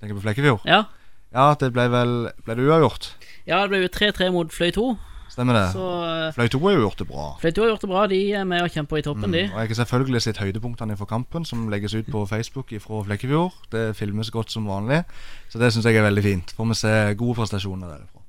Tenker på Flekkefjord. Ja, Ja, det ble vel Ble det uavgjort? Ja, det ble jo 3-3 mot Fløy 2, Stemmer det? så eh, Fløy 2 har jo gjort det bra. Fløy 2 har gjort det bra. De er med og kjemper i toppen, de. Mm, og jeg har selvfølgelig sett høydepunktene fra kampen, som legges ut på Facebook fra Flekkefjord. Det filmes godt som vanlig, så det syns jeg er veldig fint. Får vi se gode prestasjoner derfra.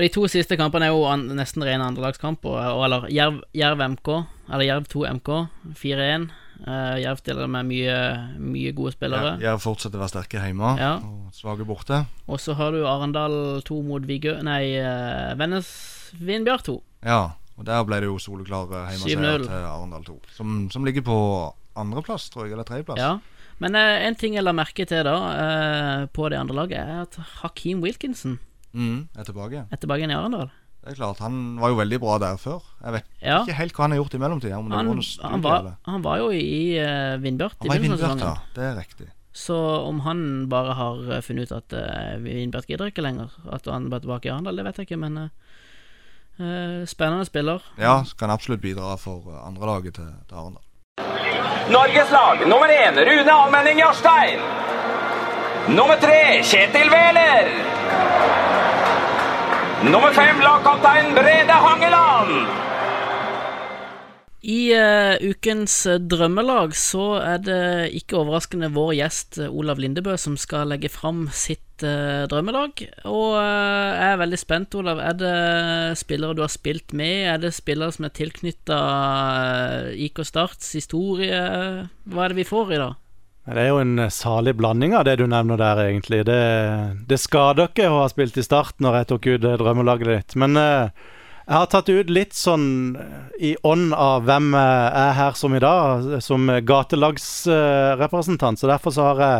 Og de to siste kampene er jo an, nesten rene andrelagskamper. og- Eller Jerv, Jerv MK, eller Jerv 2 MK, 4-1. Uh, Jerv stiller med mye, mye gode spillere. Ja, Jerv fortsetter å være sterke hjemme Ja. og svake borte. Og så har du Arendal 2 mot Vigø Nei, uh, Vennes Vindbjørn 2. Ja, og der ble det jo soleklar hjemmeseier 7-0. til Arendal 2. Som, som ligger på andreplass, tror jeg, eller tredjeplass. Ja. Men eh, en ting jeg la merke til da, eh, på det andre laget, er at Hakeem Wilkinson Mm, er tilbake. er tilbake igjen i Arendal. Det er klart, Han var jo veldig bra der før. Jeg vet Ja. ikke helt hva han har gjort i mellomtida. Han, var han, han var jo i uh, Vindbjart i Han var i begynnelsen av Vindbjart, ja. Det er riktig. Så om han bare har eh, funnet ut at uh, Vindbjart gidder ikke lenger, at han er tilbake i Arendal, det vet jeg ikke, men uh, eh, spennende spiller. Ja, kan absolutt bidra for andre andrelaget til, til Arendal. Norges lag nummer én Rune Almenning Jarstein. Nummer tre Kjetil Wæler. Nummer fem lagkaptein Brede Hangeland. I uh, ukens eh, drømmelag så er det ikke overraskende vår gjest eh, Olav Lindebø som skal legge fram sitt uh, drømmelag. Og uh, jeg er veldig spent, Olav. Er det spillere du har spilt med? Er det spillere som er tilknytta IK Starts historie? Hva er det vi får i dag? Det er jo en eh, salig blanding av det du nevner der, egentlig. Det, det skader ikke å ha spilt i start når jeg tok ut eh, drømmelaget ditt. Men eh, jeg har tatt ut litt sånn eh, i ånd av hvem jeg er her som i dag, som gatelagsrepresentant. Så derfor så har jeg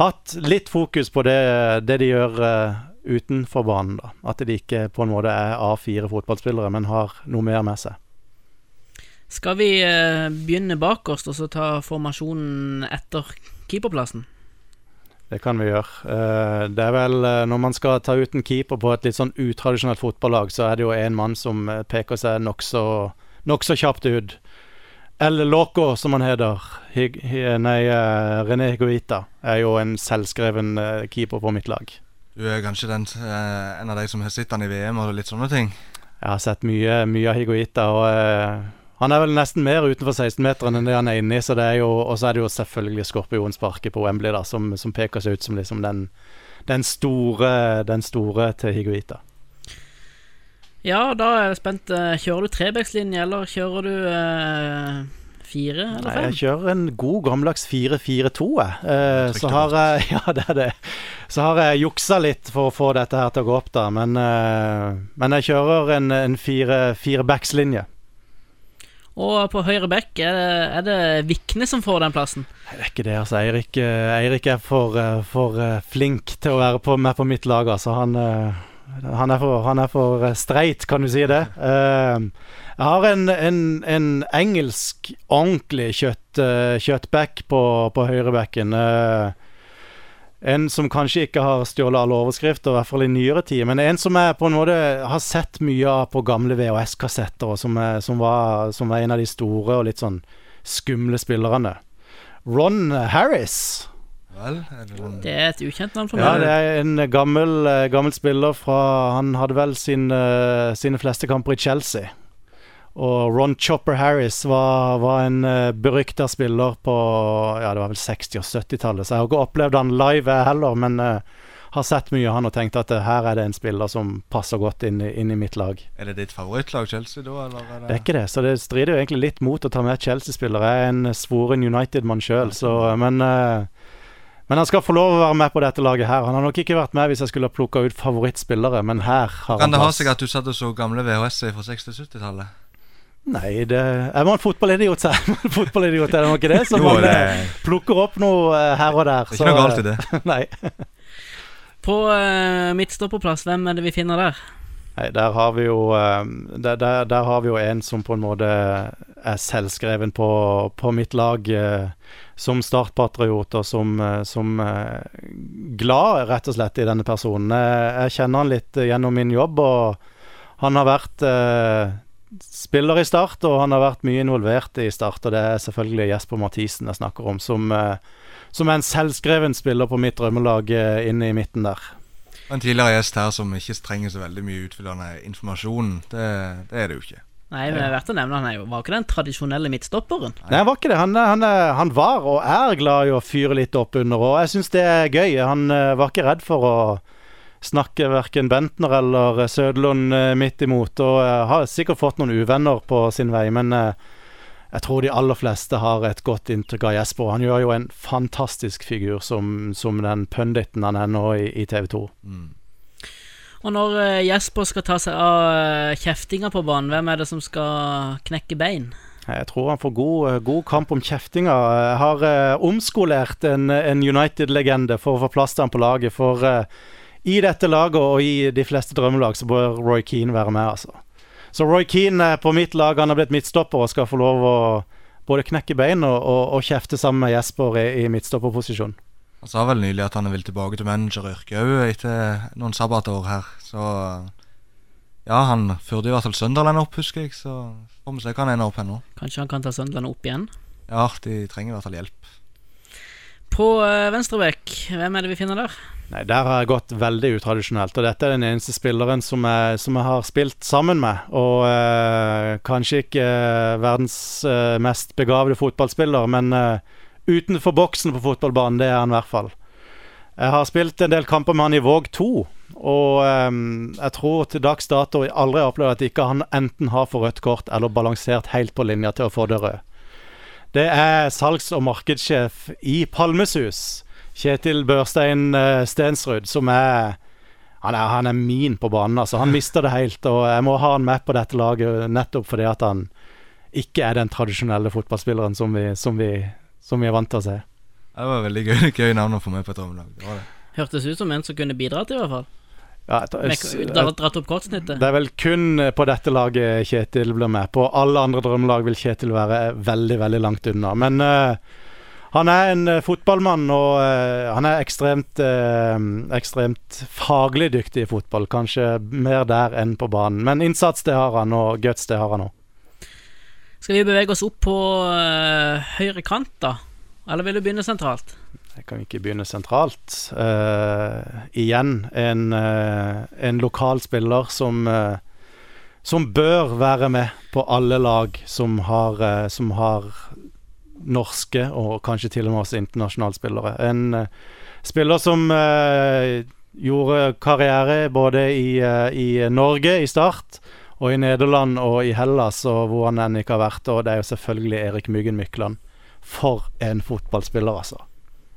hatt litt fokus på det, det de gjør eh, utenfor banen. da. At de ikke på en måte er A4 fotballspillere, men har noe mer med seg. Skal vi eh, begynne bakerst og så ta formasjonen etter keeperplassen? Det kan vi gjøre. Eh, det er vel eh, Når man skal ta ut en keeper på et litt sånn utradisjonelt fotballag, så er det jo en mann som peker seg nokså nok så kjapt ut. El Loco, som han heter. Hig, nei, René Higuita er jo en selvskreven keeper på mitt lag. Du er kanskje den, en av de som har sett han i VM og litt sånne ting? Jeg har sett mye, mye av Higuita, og han er vel nesten mer utenfor 16-meteren enn det han er inni. Så det er jo, og så er det jo selvfølgelig skorpionsparket på Wembley da, som, som peker seg ut som liksom den, den, store, den store til Higuita. Ja, da er jeg spent. Eh, Kjører du trebekslinje, eller kjører du eh, fire eller fem? Nei, jeg kjører en god gammeldags 4-4-2, jeg. Eh, så har jeg Ja, det er det. Så har jeg juksa litt for å få dette her til å gå opp, da. Men, eh, men jeg kjører en, en fire, fire backslinje. Og på høyre bekk, er er det Vikne som får den plassen? Det er ikke det, altså. Eirik, eh, Eirik er for, eh, for eh, flink til å være på, med på mitt lag, altså. Han, han er for, han er for streit, kan du si det. Jeg har en, en, en engelsk ordentlig kjøtt, på, på høyrebacken. Uh, en som kanskje ikke har stjålet alle overskrifter, i hvert fall i nyere tid. Men en som jeg på en måte har sett mye av på gamle VHS-kassetter, og som, er, som, var, som var en av de store og litt sånn skumle spillerne. Ron Harris. Vel, det Det er et ukjent navn for Ja, det er en gammel, eh, gammel spiller fra Han hadde vel sin, eh, sine fleste kamper i Chelsea. Og Ron Chopper Harris var, var en uh, berykta spiller på Ja, det var vel 60- og 70-tallet, så jeg har ikke opplevd han live heller, men uh, har sett mye av han og tenkt at uh, her er det en spiller som passer godt inn, inn i mitt lag. Er det ditt favorittlag, Chelsea, da? Eller er det, Det er ikke det, så det strider jo egentlig litt mot å ta med Chelsea-spillere. Jeg er en svoren United-mann sjøl, så Men uh, men han skal få lov å være med på dette laget her. Han har nok ikke vært med hvis jeg skulle ha plukka ut favorittspillere, men her har Kan han det ha plass. seg at du satt og så gamle VHS-er fra 60-70-tallet? Nei, det Jeg var en fotballidiot, sa jeg. En fotballidiot, er det nok ikke det? Så Jo, man det- eh, plukker opp noe eh, her og der. Det er ikke noe galt i det. Nei. På uh, midtstopperplass, hvem er det vi finner der? Nei, der har vi jo eh, der, der, der har vi jo en som på en måte er selvskreven på, på mitt lag eh, som startpatriot og som, eh, som eh, glad, rett og slett, i denne personen. Jeg, jeg kjenner han litt eh, gjennom min jobb, og han har vært eh, spiller i Start, og han har vært mye involvert i Start. Og det er selvfølgelig Jesper Mathisen jeg snakker om, som, eh, som er en selvskreven spiller på mitt drømmelag eh, inne i midten der. En tidligere gjest her som ikke trenger så veldig mye utfyllende informasjon. Det, det er det jo ikke. Nei, men det er verdt å nevne han er jo var ikke den tradisjonelle midtstopperen. Nei, han var ikke det. Han, han, er- han var og er glad i å fyre litt opp under, og jeg syns det er gøy. Han eh, var ikke redd for å snakke verken Bentner eller Sødlund eh, midt imot, og eh, har sikkert fått noen uvenner på sin vei, men eh, jeg tror de aller fleste har et godt inntrykk av Jesper. Han gjør jo en fantastisk figur som, som den punditen han er nå i, i TV 2. Og når eh, Jesper skal ta seg av eh, kjeftinga på banen, hvem er det som skal knekke bein? Jeg tror han får god, eh, god kamp om kjeftinga. Jeg har eh, omskolert en, en United-legende for å få plass til han på laget. For eh, i dette laget og i de fleste drømmelag så bør Roy Keane være med, altså. Så Roy Keane er på mitt lag. Han har blitt midtstopper og skal få lov å både knekke bein og, og, og kjefte sammen med Jesper i, i midtstopperposisjon. Han sa vel nylig at han vil tilbake til manageryrket òg etter noen sabbatår her. Så ja, han førte i hvert fall Sunderland opp, husker jeg. Så får vi se hva han ender opp her nå. Kanskje han kan ta Sunderland opp igjen? Ja, de trenger i hvert fall hjelp. På uh, venstrebekk, hvem er det vi finner der? Nei, Der har jeg gått veldig utradisjonelt, og dette er den eneste spilleren som jeg, som jeg har spilt sammen med. Og eh, kanskje ikke eh, verdens eh, mest begavede fotballspiller, men eh, utenfor boksen på fotballbanen, det er han i hvert fall. Jeg har spilt en del kamper med han i Våg 2, og eh, jeg tror til dags dato jeg aldri har opplevd at ikke han enten har for rødt kort eller balansert helt på linja til å få det røde. Det er salgs- og markedssjef i Palmesus. Kjetil Børstein eh, Stensrud, som er han, er han er min på banen. altså Han mister det helt, og jeg må ha han med på dette laget nettopp fordi at han ikke er den tradisjonelle fotballspilleren som vi, som vi, som vi er vant til å se. Det var veldig gøy, gøy navn å få med på et drømmelag. Det det. Hørtes ut som en som kunne bidratt, i hvert fall. Ja, dratt, opp kortsnittet. det er vel kun på dette laget Kjetil blir med. På alle andre drømmelag vil Kjetil være veldig, veldig langt unna. Men eh, han er en eh, fotballmann, og uh, han er ekstremt, uh, ekstremt faglig dyktig i fotball. Kanskje mer der enn på banen. Men innsats, det har han, og guts, det har han òg. Skal vi bevege oss opp på uh, høyre kant, da? Eller vil du begynne sentralt? Jeg kan ikke begynne sentralt. Igjen en, en lokal spiller som som bør være med på alle lag som har, som har norske og kanskje til og med også internasjonale spillere. En uh, spiller som uh, gjorde karriere både i, uh, i Norge, i Start, og i Nederland og i Hellas, og hvor han enn ikke har vært. Og det er jo selvfølgelig Erik Myggen Mykland. For en fotballspiller, altså.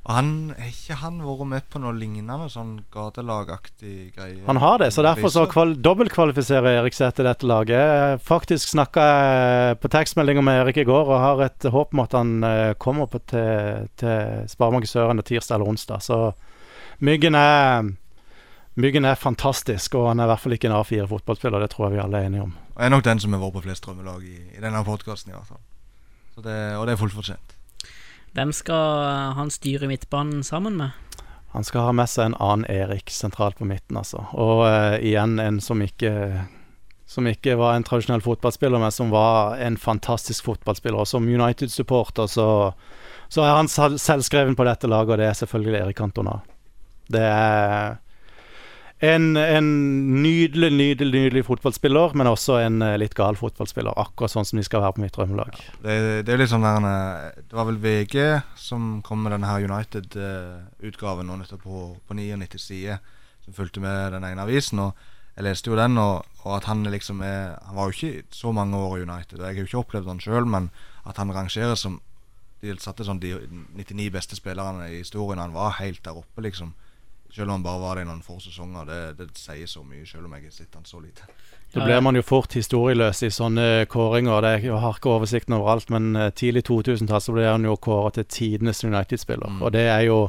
Han, Har ikke han vært med på noe lignende sånn gatelagaktig greie? Han har det, så derfor så kval dobbeltkvalifiserer Erik seg til dette laget. Jeg Faktisk snakka jeg på tekstmeldinger med Erik i går og har et håp om at han eh, kommer på til, til Sparebanken Søren tirsdag eller onsdag. Så Myggen er Myggen er fantastisk, og han er i hvert fall ikke en A4-fotballspiller. Det tror jeg vi alle er enige om. Og er nok den som har vært på flest drømmelag i, i denne podkasten, i hvert fall. Så det, og det er fullt fortjent. Hvem skal han styre midtbanen sammen med? Han skal ha med seg en annen Erik sentralt på midten, altså. Og uh, igjen en som ikke som ikke var en tradisjonell fotballspiller, men som var en fantastisk fotballspiller. Og som United-supporter så, så er han sel- selvskreven på dette laget, og det er selvfølgelig Erik Cantona. Det er en, en nydelig, nydelig, nydelig fotballspiller, men også en eh, litt gal fotballspiller. Akkurat sånn som de skal være på mitt drømmelag. Det, det er litt sånn der eh, Det var vel VG som kom med denne her United-utgaven nå nettopp på, på 99 sider, som fulgte med den ene avisen. Og jeg leste jo den, og, og at han liksom er Han var jo ikke så mange år i United, og jeg har jo ikke opplevd han sjøl, men at han rangeres som De satte sånn de 99 beste spillerne i historien. Han var helt der oppe, liksom. Selv om han bare var det i noen få sesonger. Det, det sier så mye, selv om jeg har sett han så lite. Da blir man jo fort historieløs i sånne kåringer. Det, jeg har ikke oversikten over alt, men eh, tidlig 2000-tall så ble han jo kåret til tidenes United-spiller. Mm. Og det er jo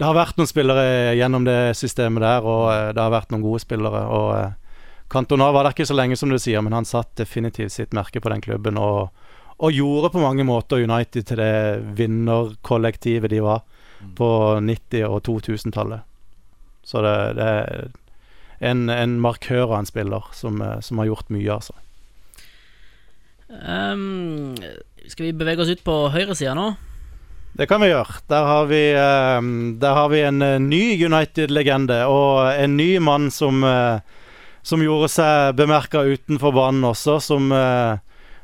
Det har vært noen spillere gjennom det systemet der, og eh, det har vært noen gode spillere. Og eh, Cantona var der ikke så lenge, som du sier, men han satt definitivt sitt merke på den klubben. Og, og gjorde på mange måter United til det vinnerkollektivet de var på 90- og 2000-tallet. Så det, det er en, en markør av en spiller som, eh, som har gjort mye, altså. Um, skal vi bevege oss ut på høyresida nå? Det kan vi gjøre. Der har vi, eh, der har vi en eh, ny United-legende, og en ny mann som, eh, som gjorde seg bemerka utenfor banen også, som,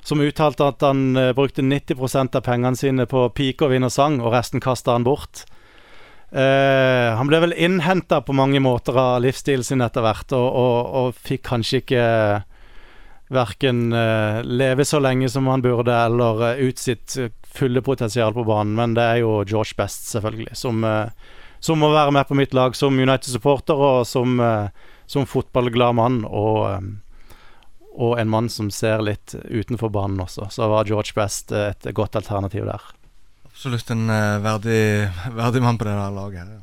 som uttalte at han brukte 90% av pengene sine på pike og vin og sang, og resten kasta han bort. Eh, han ble vel innhenta på mange måter av livsstilen sin etter hvert, og, og, og fikk kanskje ikke verken uh, leve så lenge som han burde, eller eh, ut sitt eh, fulle potensial på banen. Men det er jo George Best, selvfølgelig, som, uh, som må være med på mitt lag som United-supporter, og som, eh, som fotballglad mann. Og, eh, og en mann som ser litt utenfor banen også. Så var George Best eh, et godt alternativ der. Absolutt en eh, verdig, verdig mann på det der laget her. ja.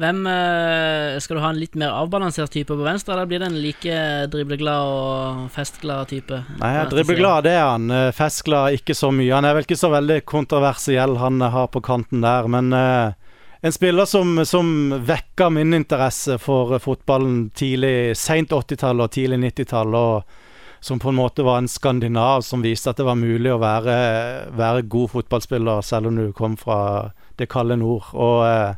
Hvem eh, Skal du ha en litt mer avbalansert type på venstre, eller blir det en like dribleglad og festglad type? Nei, dribleglad det er han. Eh, Festglad ikke så mye. Han er vel ikke så veldig kontroversiell, han har på kanten der. Men uh, en spiller som, som vekka min interesse for fotballen tidlig, seint 80-tall og tidlig 90-tall. Og som på en måte var en skandinav som viste at det var mulig å være, være god fotballspiller selv om du kom fra det kalde nord. Og eh,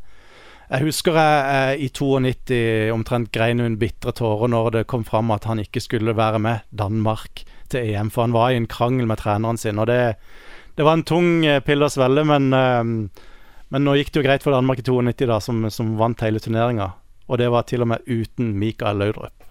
jeg husker jeg eh, i 92 omtrent grein hun bitre tårer når det kom fram at han ikke skulle være med Danmark til EM, for han var i en krangel med treneren sin. Og det, det var en tung pill pille å svelge, men, eh, men nå gikk det jo greit for Danmark i 92, da, som, som vant hele turneringa. Og det var til og med uten Mikael Laudrup.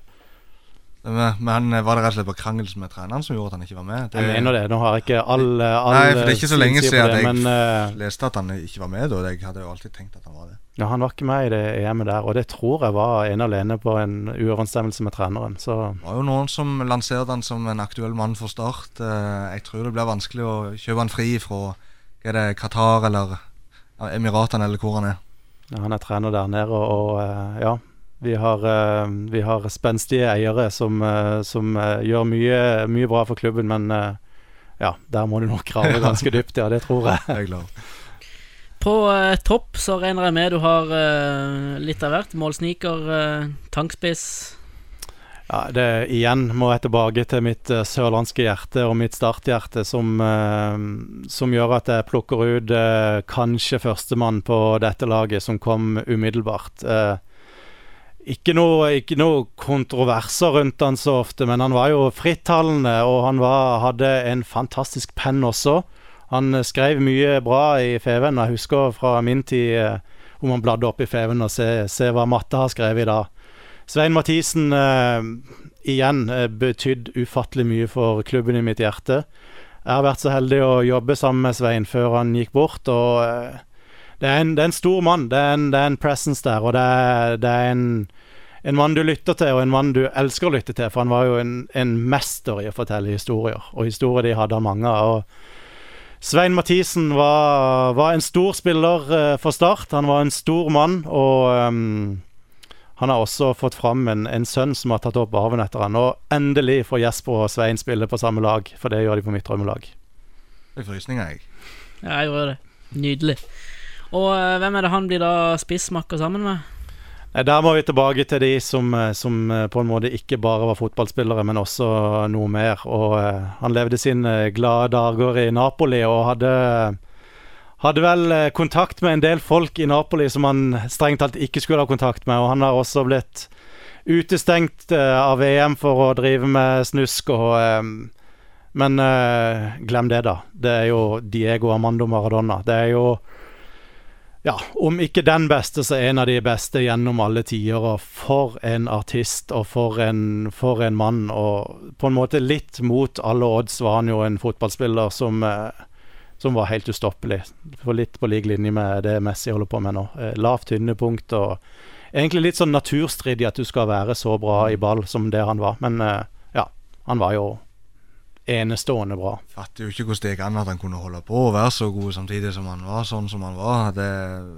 Men, men var det rett og slett på krangelen med treneren som gjorde at han ikke var med? Det, Jeg mener det. Nå har jeg ikke all, all Nei, for det er ikke så lenge siden det, jeg men, eh, leste at han ikke var med da. Jeg hadde jo alltid tenkt at han var det. Ja, Han var ikke med i det EM-et der, og det tror jeg var ene alene på en uoverensstemmelse med treneren. Så Det var jo noen som lanserte han som en aktuell mann for Start. Eh, Jeg tror det blir vanskelig å kjøpe han fri fra er det, Qatar eller Emiratene eller hvor han er. ja, han er trener der nede, og, og eh, ja. Vi har, eh, vi har spenstige eiere som, eh, som eh, gjør mye, mye bra for klubben, men eh, ja, der må du nok grave ganske dypt, ja. Det tror jeg. Jeg er glad. På eh, topp så regner jeg med du har eh, litt av hvert. Målsniker, uh, tankspiss. Ja, det, igjen må jeg tilbake til mitt eh, sørlandske hjerte og mitt starthjerte, som, eh, som gjør at jeg plukker ut eh, kanskje førstemann på dette laget, som kom umiddelbart. Eh, ikke noe, ikke noe kontroverser rundt han så ofte, men han var jo frittalende, og han var, hadde en fantastisk penn også. Han eh, skrev mye bra i Feven. Jeg husker fra min tid eh, om han bladde opp i Feven og se, se hva Matte har skrevet i dag. Svein Mathisen eh, igjen betydde betydd ufattelig mye for klubben i mitt hjerte. Jeg har vært så heldig å jobbe sammen med Svein før han gikk bort, og eh, det, er en, det er en stor mann. Det er en, det er en presence der, og det er, det er en, en mann du lytter til, og en mann du elsker å lytte til, for han var jo en, en mester i å fortelle historier, og historier de hadde han mange av. Svein Mathisen var, var en stor spiller uh, for Start. Han var en stor mann, og um, han har også fått fram en, en sønn som har tatt opp arven etter han. Og endelig får Jesper og Svein spille på samme lag, for det gjør de på mitt drømmelag. Jeg får frysninger, jeg. Ja, jeg gjorde det. Nydelig. Og eh, hvem er det han blir da spissmakker sammen med? Der må vi tilbake til de som, eh, som eh, på en måte ikke bare var fotballspillere, men også noe mer. Og han levde sine glade dager i Napoli og hadde hadde vel kontakt med en del folk i Napoli som han strengt talt ikke skulle ha kontakt med. Og han har også blitt utestengt av VM for å drive med snusk og Men glem det, da. Det er jo Diego Armando Maradona. Det er jo ja, om ikke den beste, så en av de beste gjennom alle tider. Og for en artist, og for en, for en mann. Og på en måte litt mot alle odds var han jo en fotballspiller som, eh, som var helt ustoppelig. For litt på lik linje med det Messi holder på med nå. Eh, lavt tynnepunkt og egentlig litt sånn naturstridig at du skal være så bra i ball som det han var. Men eh, ja, han var jo enestående bra. Fatter jo ikke hvordan det gikk an at han kunne holde på å være så god samtidig som han var sånn som han var. Det,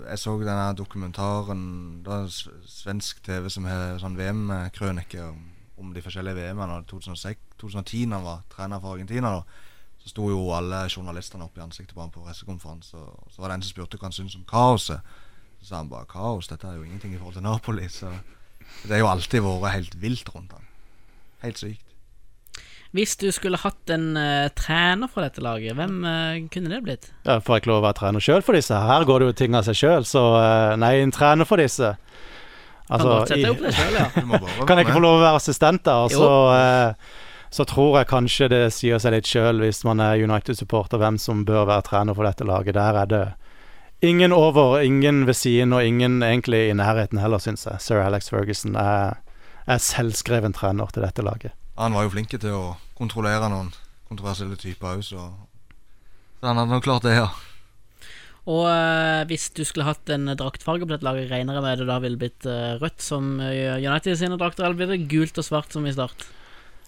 jeg så denne dokumentaren Det er svensk TV som har sånn VM-krønike om, om de forskjellige VM-ene. 2010 da han var trener for Argentina, da, så sto jo alle journalistene opp i ansiktet på ham på pressekonferanse. Så var det en som spurte hva han syntes om kaoset. Så sa han bare kaos, dette er jo ingenting i forhold til Napoli. Så det har jo alltid vært helt vilt rundt han. Helt sykt. Hvis du skulle hatt en uh, trener for dette laget, hvem uh, kunne det blitt? Ja, Får jeg ikke lov å være trener sjøl for disse? Her går det jo ting av seg sjøl, så uh, nei, en trener for disse. Altså, kan, sette i- opp det selv, ja. Kan jeg ikke få lov å være assistent der? Og så, så tror jeg kanskje det sier seg litt sjøl, hvis man er United-supporter, hvem som bør være trener for dette laget. Der er det ingen over, ingen ved siden, og ingen egentlig i nærheten heller, syns jeg. Sir Alex Ferguson er, er selvskreven trener til dette laget. Han var jo flink til å kontrollere noen kontroversielle typer òg, så så han hadde nok klart det, ja. Og eh, hvis du skulle hatt en draktfarge på dette laget, regner jeg med det da ville blitt eh, rødt som eh, United sine drakter, eller blir det gult og svart som i start?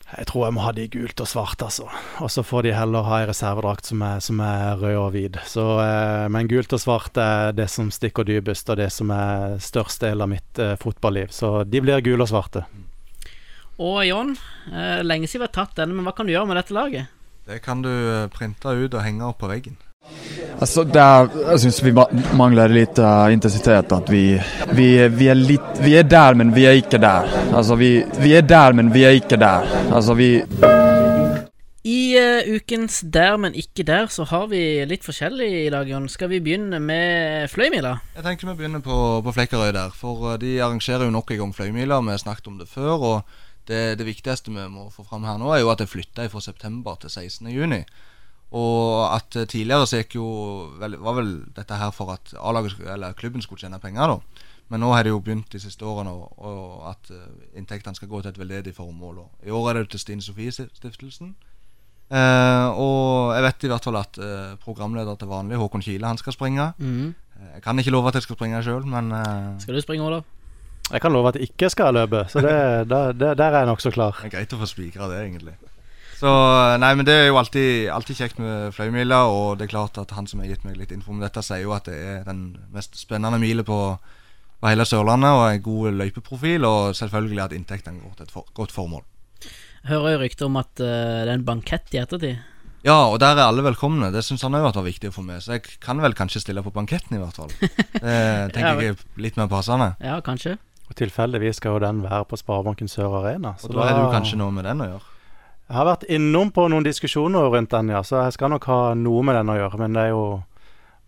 Jeg tror jeg må ha de gult og svart, altså. Og så får de heller ha ei reservedrakt som er, som er rød og hvit. Så, men gult og svart er det som stikker dypest, og det som er størst del av mitt fotballiv. Så de blir gule og svarte. Og John, eh, lenge siden vi har tatt denne, men hva kan du gjøre med dette laget? Det kan du eh, printe ut og henge opp på veggen. Altså där, jeg syns vi mangler litt lite eh, intensitet. At vi, vi, vi, er litt vi er der, men vi er ikke der. Altså vi, vi er der, men vi er ikke der. Altså vi, I uh, ukens Der, men ikke der, så har vi litt forskjellig i dag, Jon. Skal vi begynne med Fløymila? Jeg tenker vi begynner på, på Flekkerøy der. For de arrangerer jo nok en gang Fløymila. Vi har snakket om det før. Og det, det viktigste vi må få fram her nå, er jo at jeg flytta fra september til 16. juni. Og at eh, tidligere så gikk jo vel, var vel dette her for at eller klubben skulle tjene penger, da. Men nå har det jo begynt de siste årene og, og at eh, inntektene skal gå til et veldedig formål. Og I år er det til Stine Sofie Stiftelsen. Eh, og jeg vet i hvert fall at eh, programleder til vanlig, Håkon Kile, han skal springe. Mm. Eh, Jeg kan ikke love at jeg skal springe sjøl, men eh, Skal du springe, Olav? Jeg kan love at jeg ikke skal løpe, så det, da- det, der er jeg nokså klar. det er greit å få spikra det, egentlig. Så Nei, men det er jo alltid, alltid kjekt med fløymila, og det er klart at han som har gitt meg litt info om dette, sier jo at det er den mest spennende milet på, på hele Sørlandet, og en god løypeprofil, og selvfølgelig at inntektene går til et for, godt formål. Jeg hører jo rykter om at uh, det er en bankett i ettertid. Ja, og der er alle velkomne. Det syns han òg var viktig å få med, så jeg kan vel kanskje stille på banketten, i hvert fall. Det tenker jeg er litt mer passende. Ja, kanskje. Og Tilfeldigvis skal jo den være på Sparebanken Sør Arena. Og da er det jo kanskje noe med den å gjøre. Jeg har vært innom på noen diskusjoner rundt den, ja, så jeg skal nok ha noe med den å gjøre. Men det er jo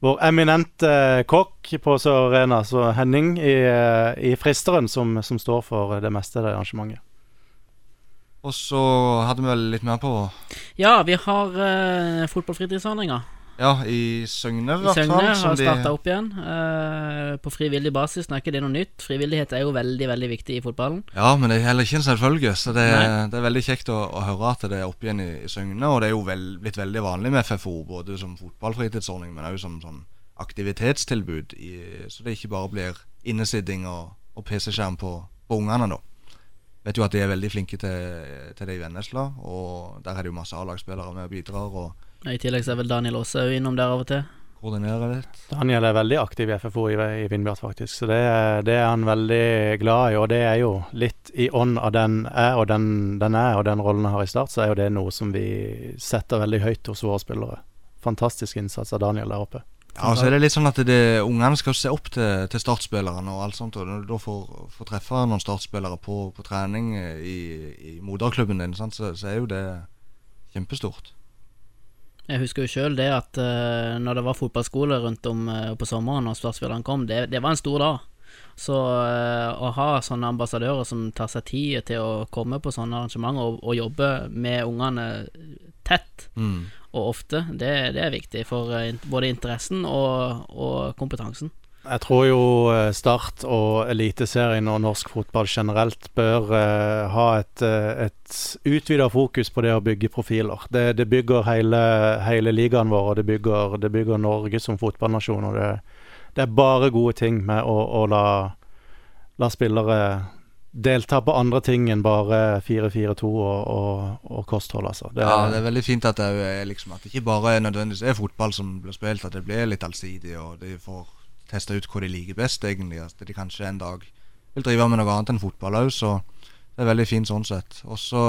vår eminente kokk på Sør Arena, så Henning i, eh, i Fristeren, som, som står for det meste av det arrangementet. Og så hadde vi vel litt mer på Ja, vi har uh, fotballfritidsordninga. Ja, i Søgne, i hvert fall. Søgne har starta opp igjen. uh, på frivillig basis. Nå er ikke det noe nytt. Frivillighet er jo veldig veldig viktig i fotballen. Ja, men det er heller ikke en selvfølge. Så det, det er veldig kjekt å, å høre at det er opp igjen i, i Søgne. Og det er jo vel, blitt veldig vanlig med FFO, både som fotballfritidsordning, men òg som sånn aktivitetstilbud. I, så det ikke bare blir innesitting og, og PC-skjerm på, på ungene, da. Vet jo at de er veldig flinke til, til det i Vennesla, og der er det jo masse A-lagsspillere med og bidrar og I tillegg så er vel Daniel også innom der av og til. koordinerer litt. Daniel er veldig aktiv i FFO i, i Vindbjart, faktisk. Så det, det er han veldig glad i. Og det er jo litt i ånd av den er og den, den er, og den rollen jeg har i Start, så er jo det noe som vi setter veldig høyt hos våre spillere. Fantastisk innsats av Daniel der oppe. Ja, og så er det litt sånn at det- ungene skal se opp til, til startspillerne og alt sånt. Og når du da får, får treffe noen startspillere på, på trening i, i moderklubben din, sant, så, så er jo det kjempestort. Jeg husker jo sjøl det at uh, når det var fotballskole rundt om uh, på sommeren når startspillerne kom, det, det var en stor dag. Så uh, å ha sånne ambassadører som tar seg tid til å komme på sånne arrangementer og, og jobbe med ungene tett Mm. og ofte, det, det er viktig for både interessen og, og kompetansen. Jeg tror jo eh, Start og Eliteserien og norsk fotball generelt bør uh, ha et, uh, et utvida fokus på det å bygge profiler. Det, det bygger hele, hele ligaen vår, og det bygger, det bygger Norge som fotballnasjon. Og det, det er bare gode ting med å, å la, la spillere delta på andre ting enn bare 4-4-2 og, og, og kosthold, altså. Det, Ja, det er veldig fint at det er liksom At det ikke bare nødvendigvis er fotball som blir spilt, at det blir litt allsidig, og de får testa ut hva de liker best, egentlig. At de kanskje en dag vil drive med noe annet enn fotball òg, så det er veldig fint sånn sett. Og så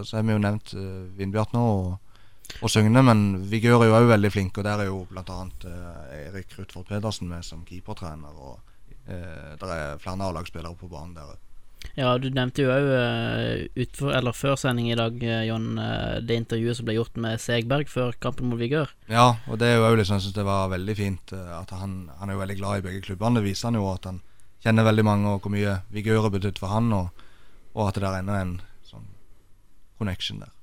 har vi jo nevnt uh, Vindbjart nå, og, og Søgne, men Vigør er jo òg veldig flinke, og der er jo bl.a. Uh, Erik Rutford Pedersen med som keepertrener, og eh, det er flere A-lagsspillere på banen der òg. Ja, du nevnte jo òg eller før sending i dag, eh, Jon, eh, det intervjuet som ble gjort med Segberg før kampen mot Vigør. Ja, og det er jo liksom, jeg syns det var veldig fint eh, at han, han er jo veldig glad i begge klubbene. Det viser han jo at han kjenner veldig mange, og hvor mye Vigør har betydd for han, og, og at det er en sånn connection der.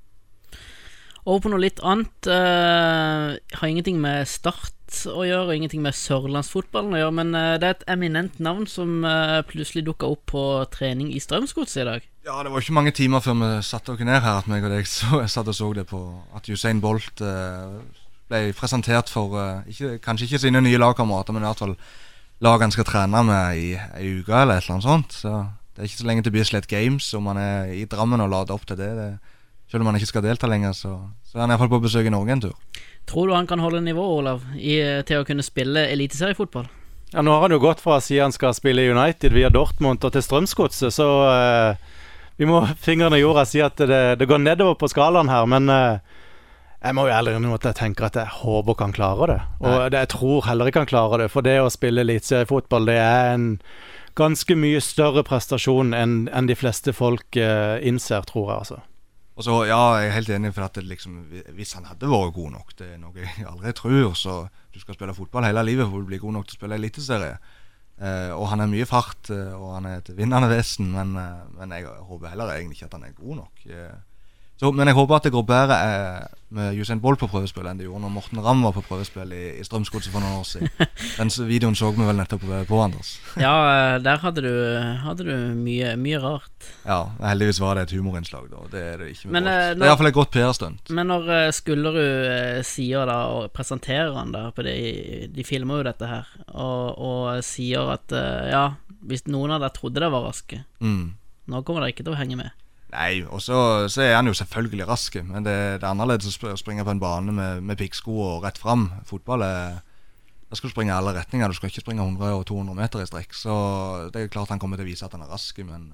Over på noe litt annet. Uh, har ingenting med Start å gjøre, og ingenting med sørlandsfotballen å gjøre, men uh, det er et eminent navn som uh, plutselig dukka opp på trening i Strømsgodset i dag. Ja, det var ikke mange timer før vi satte oss ned her at meg og deg så, satt og så det på at Usain Bolt ble presentert for ikke, kanskje ikke sine nye lagkamerater, men i hvert fall lag han skal trene med i ei uke eller et eller annet sånt. Så det er ikke så lenge til Bislett Games om han er i Drammen og lader opp til det. det selv om han ikke skal delta lenger, så, så er han iallfall på besøk i Norge en tur. Tror du han kan holde nivået, Olav, i, til å kunne spille eliteseriefotball? Ja, Nå har han jo gått fra å si han skal spille i United via Dortmund og til Strømsgodset, så eh, vi må fingrene i jorda si at det, det går nedover på skalaen her. Men eh, jeg må jo ærlig innrømme at jeg tenker at jeg håper ikke han klarer det. Og det, jeg tror heller ikke han klarer det, for det å spille eliteseriefotball, det er en ganske mye større prestasjon enn enn de fleste folk eh, innser, tror jeg, altså. Og så, ja, jeg er helt enig for at liksom, hvis han hadde vært god nok, det er noe jeg aldri tror, så du skal spille fotball hele livet for å bli god nok til å spille eliteserie. Eh, og han har mye fart, eh, og han er et vinnende vesen, men, eh, men jeg håper heller egentlig ikke at han er god nok. Eh, så, men jeg håper at det går bedre eh, med Usain Bolt på prøvespill enn det gjorde når Morten Ramm var på prøvespill i, i Strømsgodset for noen år siden. Den videoen så vi vel nettopp på, på Anders. Ja, eh, der hadde du, hadde du mye, mye rart. Ja, heldigvis var det et humorinnslag, da. Det er det ikke med Men, Bolt. eh, Det er iallfall et godt PR-stunt. Men når eh, Skullerud eh, sier da, og presenterer han da på det, De filmer jo dette her, og, og sier at eh, ja, hvis noen av dere trodde det var raske, Mm. nå kommer dere ikke til å henge med. Nei, og så, så er han jo selvfølgelig rask, men det, det er annerledes å springe på en bane med, med piggsko og rett fram. Fotball er Da skal du springe i alle retninger, du skal ikke springe 100 og 200 meter i strekk. Så det er klart han kommer til å vise at han er rask, men,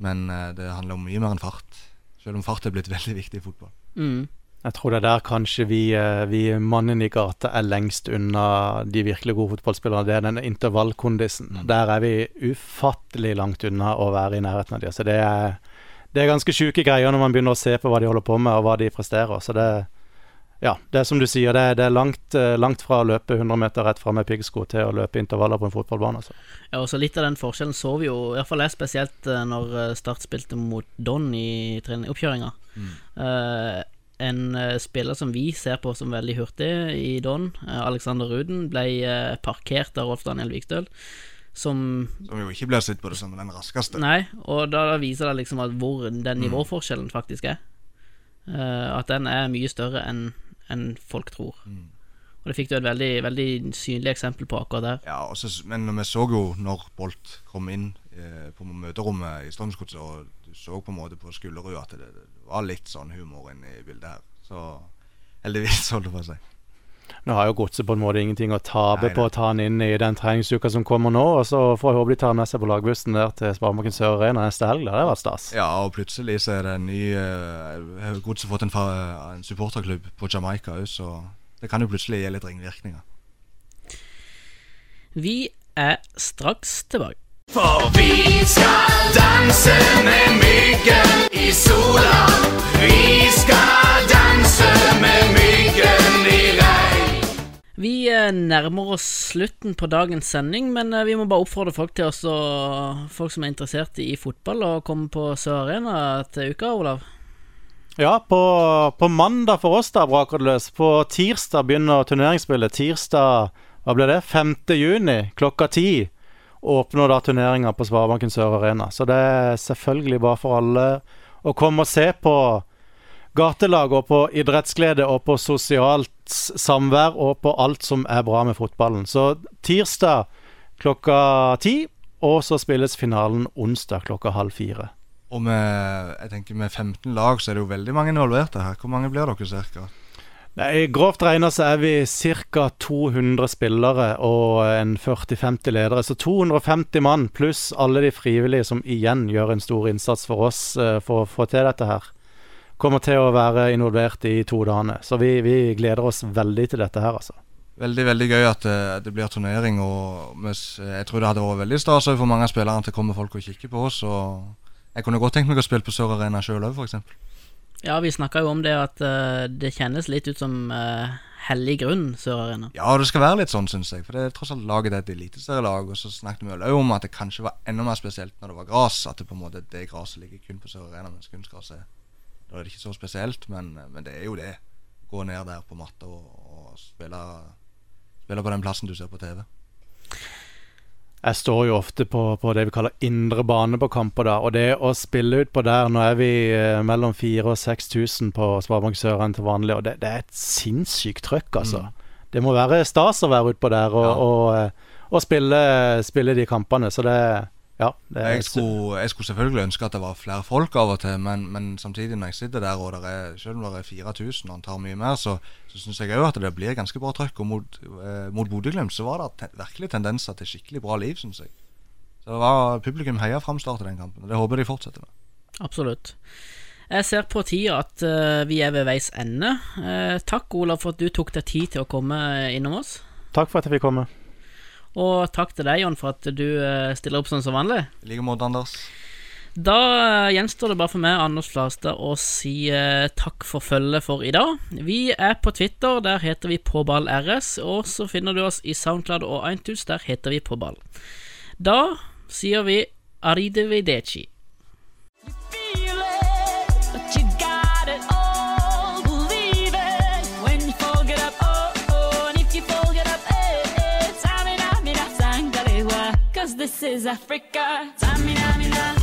men eh, det handler om mye mer enn fart. Selv om fart er blitt veldig viktig i fotball. Mm. Jeg tror det er der kanskje vi, eh, vi mannen i gata er lengst unna de virkelig gode fotballspillerne. Det er den intervallkondisen. Der er vi ufattelig langt unna å være i nærheten av dem. Så det er, det er ganske sjuke greier når man begynner å se på hva de holder på med, og hva de presterer. Så det, ja, det er som du sier, det, er- det er langt, eh, langt fra å løpe 100 meter rett fram med piggsko til å løpe intervaller på en fotballbane. Altså. Ja, og så Litt av den forskjellen så vi jo, i hvert fall jeg spesielt, eh, når eh, Start spilte mot Don i oppkjøringa. Mm. Eh, en spiller som vi ser på som veldig hurtig i Don, Alexander Ruden, ble parkert av Rolf Daniel Vikstøl. Som Som jo ikke blir sett på det som den raskeste. Nei, og da viser det liksom at hvor den nivåforskjellen faktisk er. Uh, at den er mye større enn en folk tror. Og det fikk du et veldig, veldig synlig eksempel på akkurat der. Ja, også, men vi så jo når Bolt kom inn eh, på møterommet i Strømsgodset, og du så på en måte på Skullerud at det, det var litt sånn humor inne i bildet her. Så heldigvis, holdt jeg på å si. Nå har jo Godset på en måte ingenting å tape Nei, på å ta han inn i den treningsuka som kommer nå, og så får jeg håpe de tar han med seg på lagbussen der til Sparebanken Sør Arena neste helg. Det hadde vært stas. Ja, og plutselig så er det en ny uh, Godset fått en, fa- en supporterklubb på Jamaica òg, så det kan jo plutselig gi litt ringvirkninger. Vi er straks tilbake. For vi skal danse med myggen i sola. Vi skal danse med myggen. Vi eh, nærmer oss slutten på dagens sending, men eh, vi må bare oppfordre folk til også, folk som er interessert i fotball, å komme på Sør Arena til uka, Olav. Ja, på, på mandag for oss da, braker det løs. På tirsdag begynner turneringsspillet. Tirsdag, hva ble det? 5. juni klokka ti åpner da turneringa på Sparebanken Sør Arena. Så det er selvfølgelig bare for alle å komme og se på gatelag og på idrettsglede og på sosialt samvær og på alt som er bra med fotballen. Så tirsdag klokka ti, og så spilles finalen onsdag klokka halv fire. Og med, jeg tenker med 15 lag så er det jo veldig mange involverte her. Hvor mange blir dere cirka? Nei, Grovt regna så er vi ca. 200 spillere og en 40-50 ledere. Så 250 mann pluss alle de frivillige som igjen gjør en stor innsats for oss eh, for å få til dette her. Kommer til å være involvert i to dagene. Så vi, vi gleder oss veldig til dette her, altså. veldig veldig gøy at det, det blir turnering. og mens Jeg tror det hadde vært veldig stas for mange av spillerne til å komme folk og kikke på oss. og Jeg kunne godt tenkt meg å spille på Sør Arena sjøl òg, f.eks. Ja, vi snakka jo om det at uh, det kjennes litt ut som uh, hellig grunn, Sør Arena. Ja, det skal være litt sånn, syns jeg. For det er tross alt laget er et eliteserielag. Og så snakket vi òg om at det kanskje var enda mer spesielt når det var gress. At det på en måte det gresset ligger kun på Sør Arena, mens kunstgresset er Da er det ikke så spesielt, men, men det er jo det. Gå ned der på matta og, og spille, spille på den plassen du ser på TV. Jeg står jo ofte på, på det vi kaller indre bane på kamper, da. Og det å spille ut på der Nå er vi eh, mellom 4000 og 6000 på Sparebank Søren til vanlig, og det, det er et sinnssykt trøkk, altså. Det må være stas å være utpå der og, Ja. og, eh, og spille, spille de kampene. Så det Ja. Det er Jeg skulle, jeg skulle selvfølgelig ønske at det var flere folk av og til, men, men samtidig når jeg sitter der og det er, selv om det er 4000 og han tar mye mer, så, så syns jeg òg at det blir ganske bra trøkk. Og mot, eh, mot Bodø-Glimt så var det te virkelig tendenser til skikkelig bra liv, syns jeg. Så det var publikum heia fram start i den kampen, og det håper jeg de fortsetter med. Absolutt. Jeg ser på tida at uh, vi er ved veis ende. Uh, takk, Olav, for at du tok deg tid til å komme innom oss. Takk for at jeg fikk komme. Og takk til deg, Jon, for at du eh, stiller opp sånn som vanlig. I like måte, Anders. Da eh, gjenstår det bare for meg, Anders Flastad, å si eh, takk for følget for i dag. Vi er på Twitter, der heter vi PåballRS. Og så finner du oss i Soundcloud og iTunes, der heter vi Påball. Da sier vi arrivederci. this is Africa. Tamina, mina.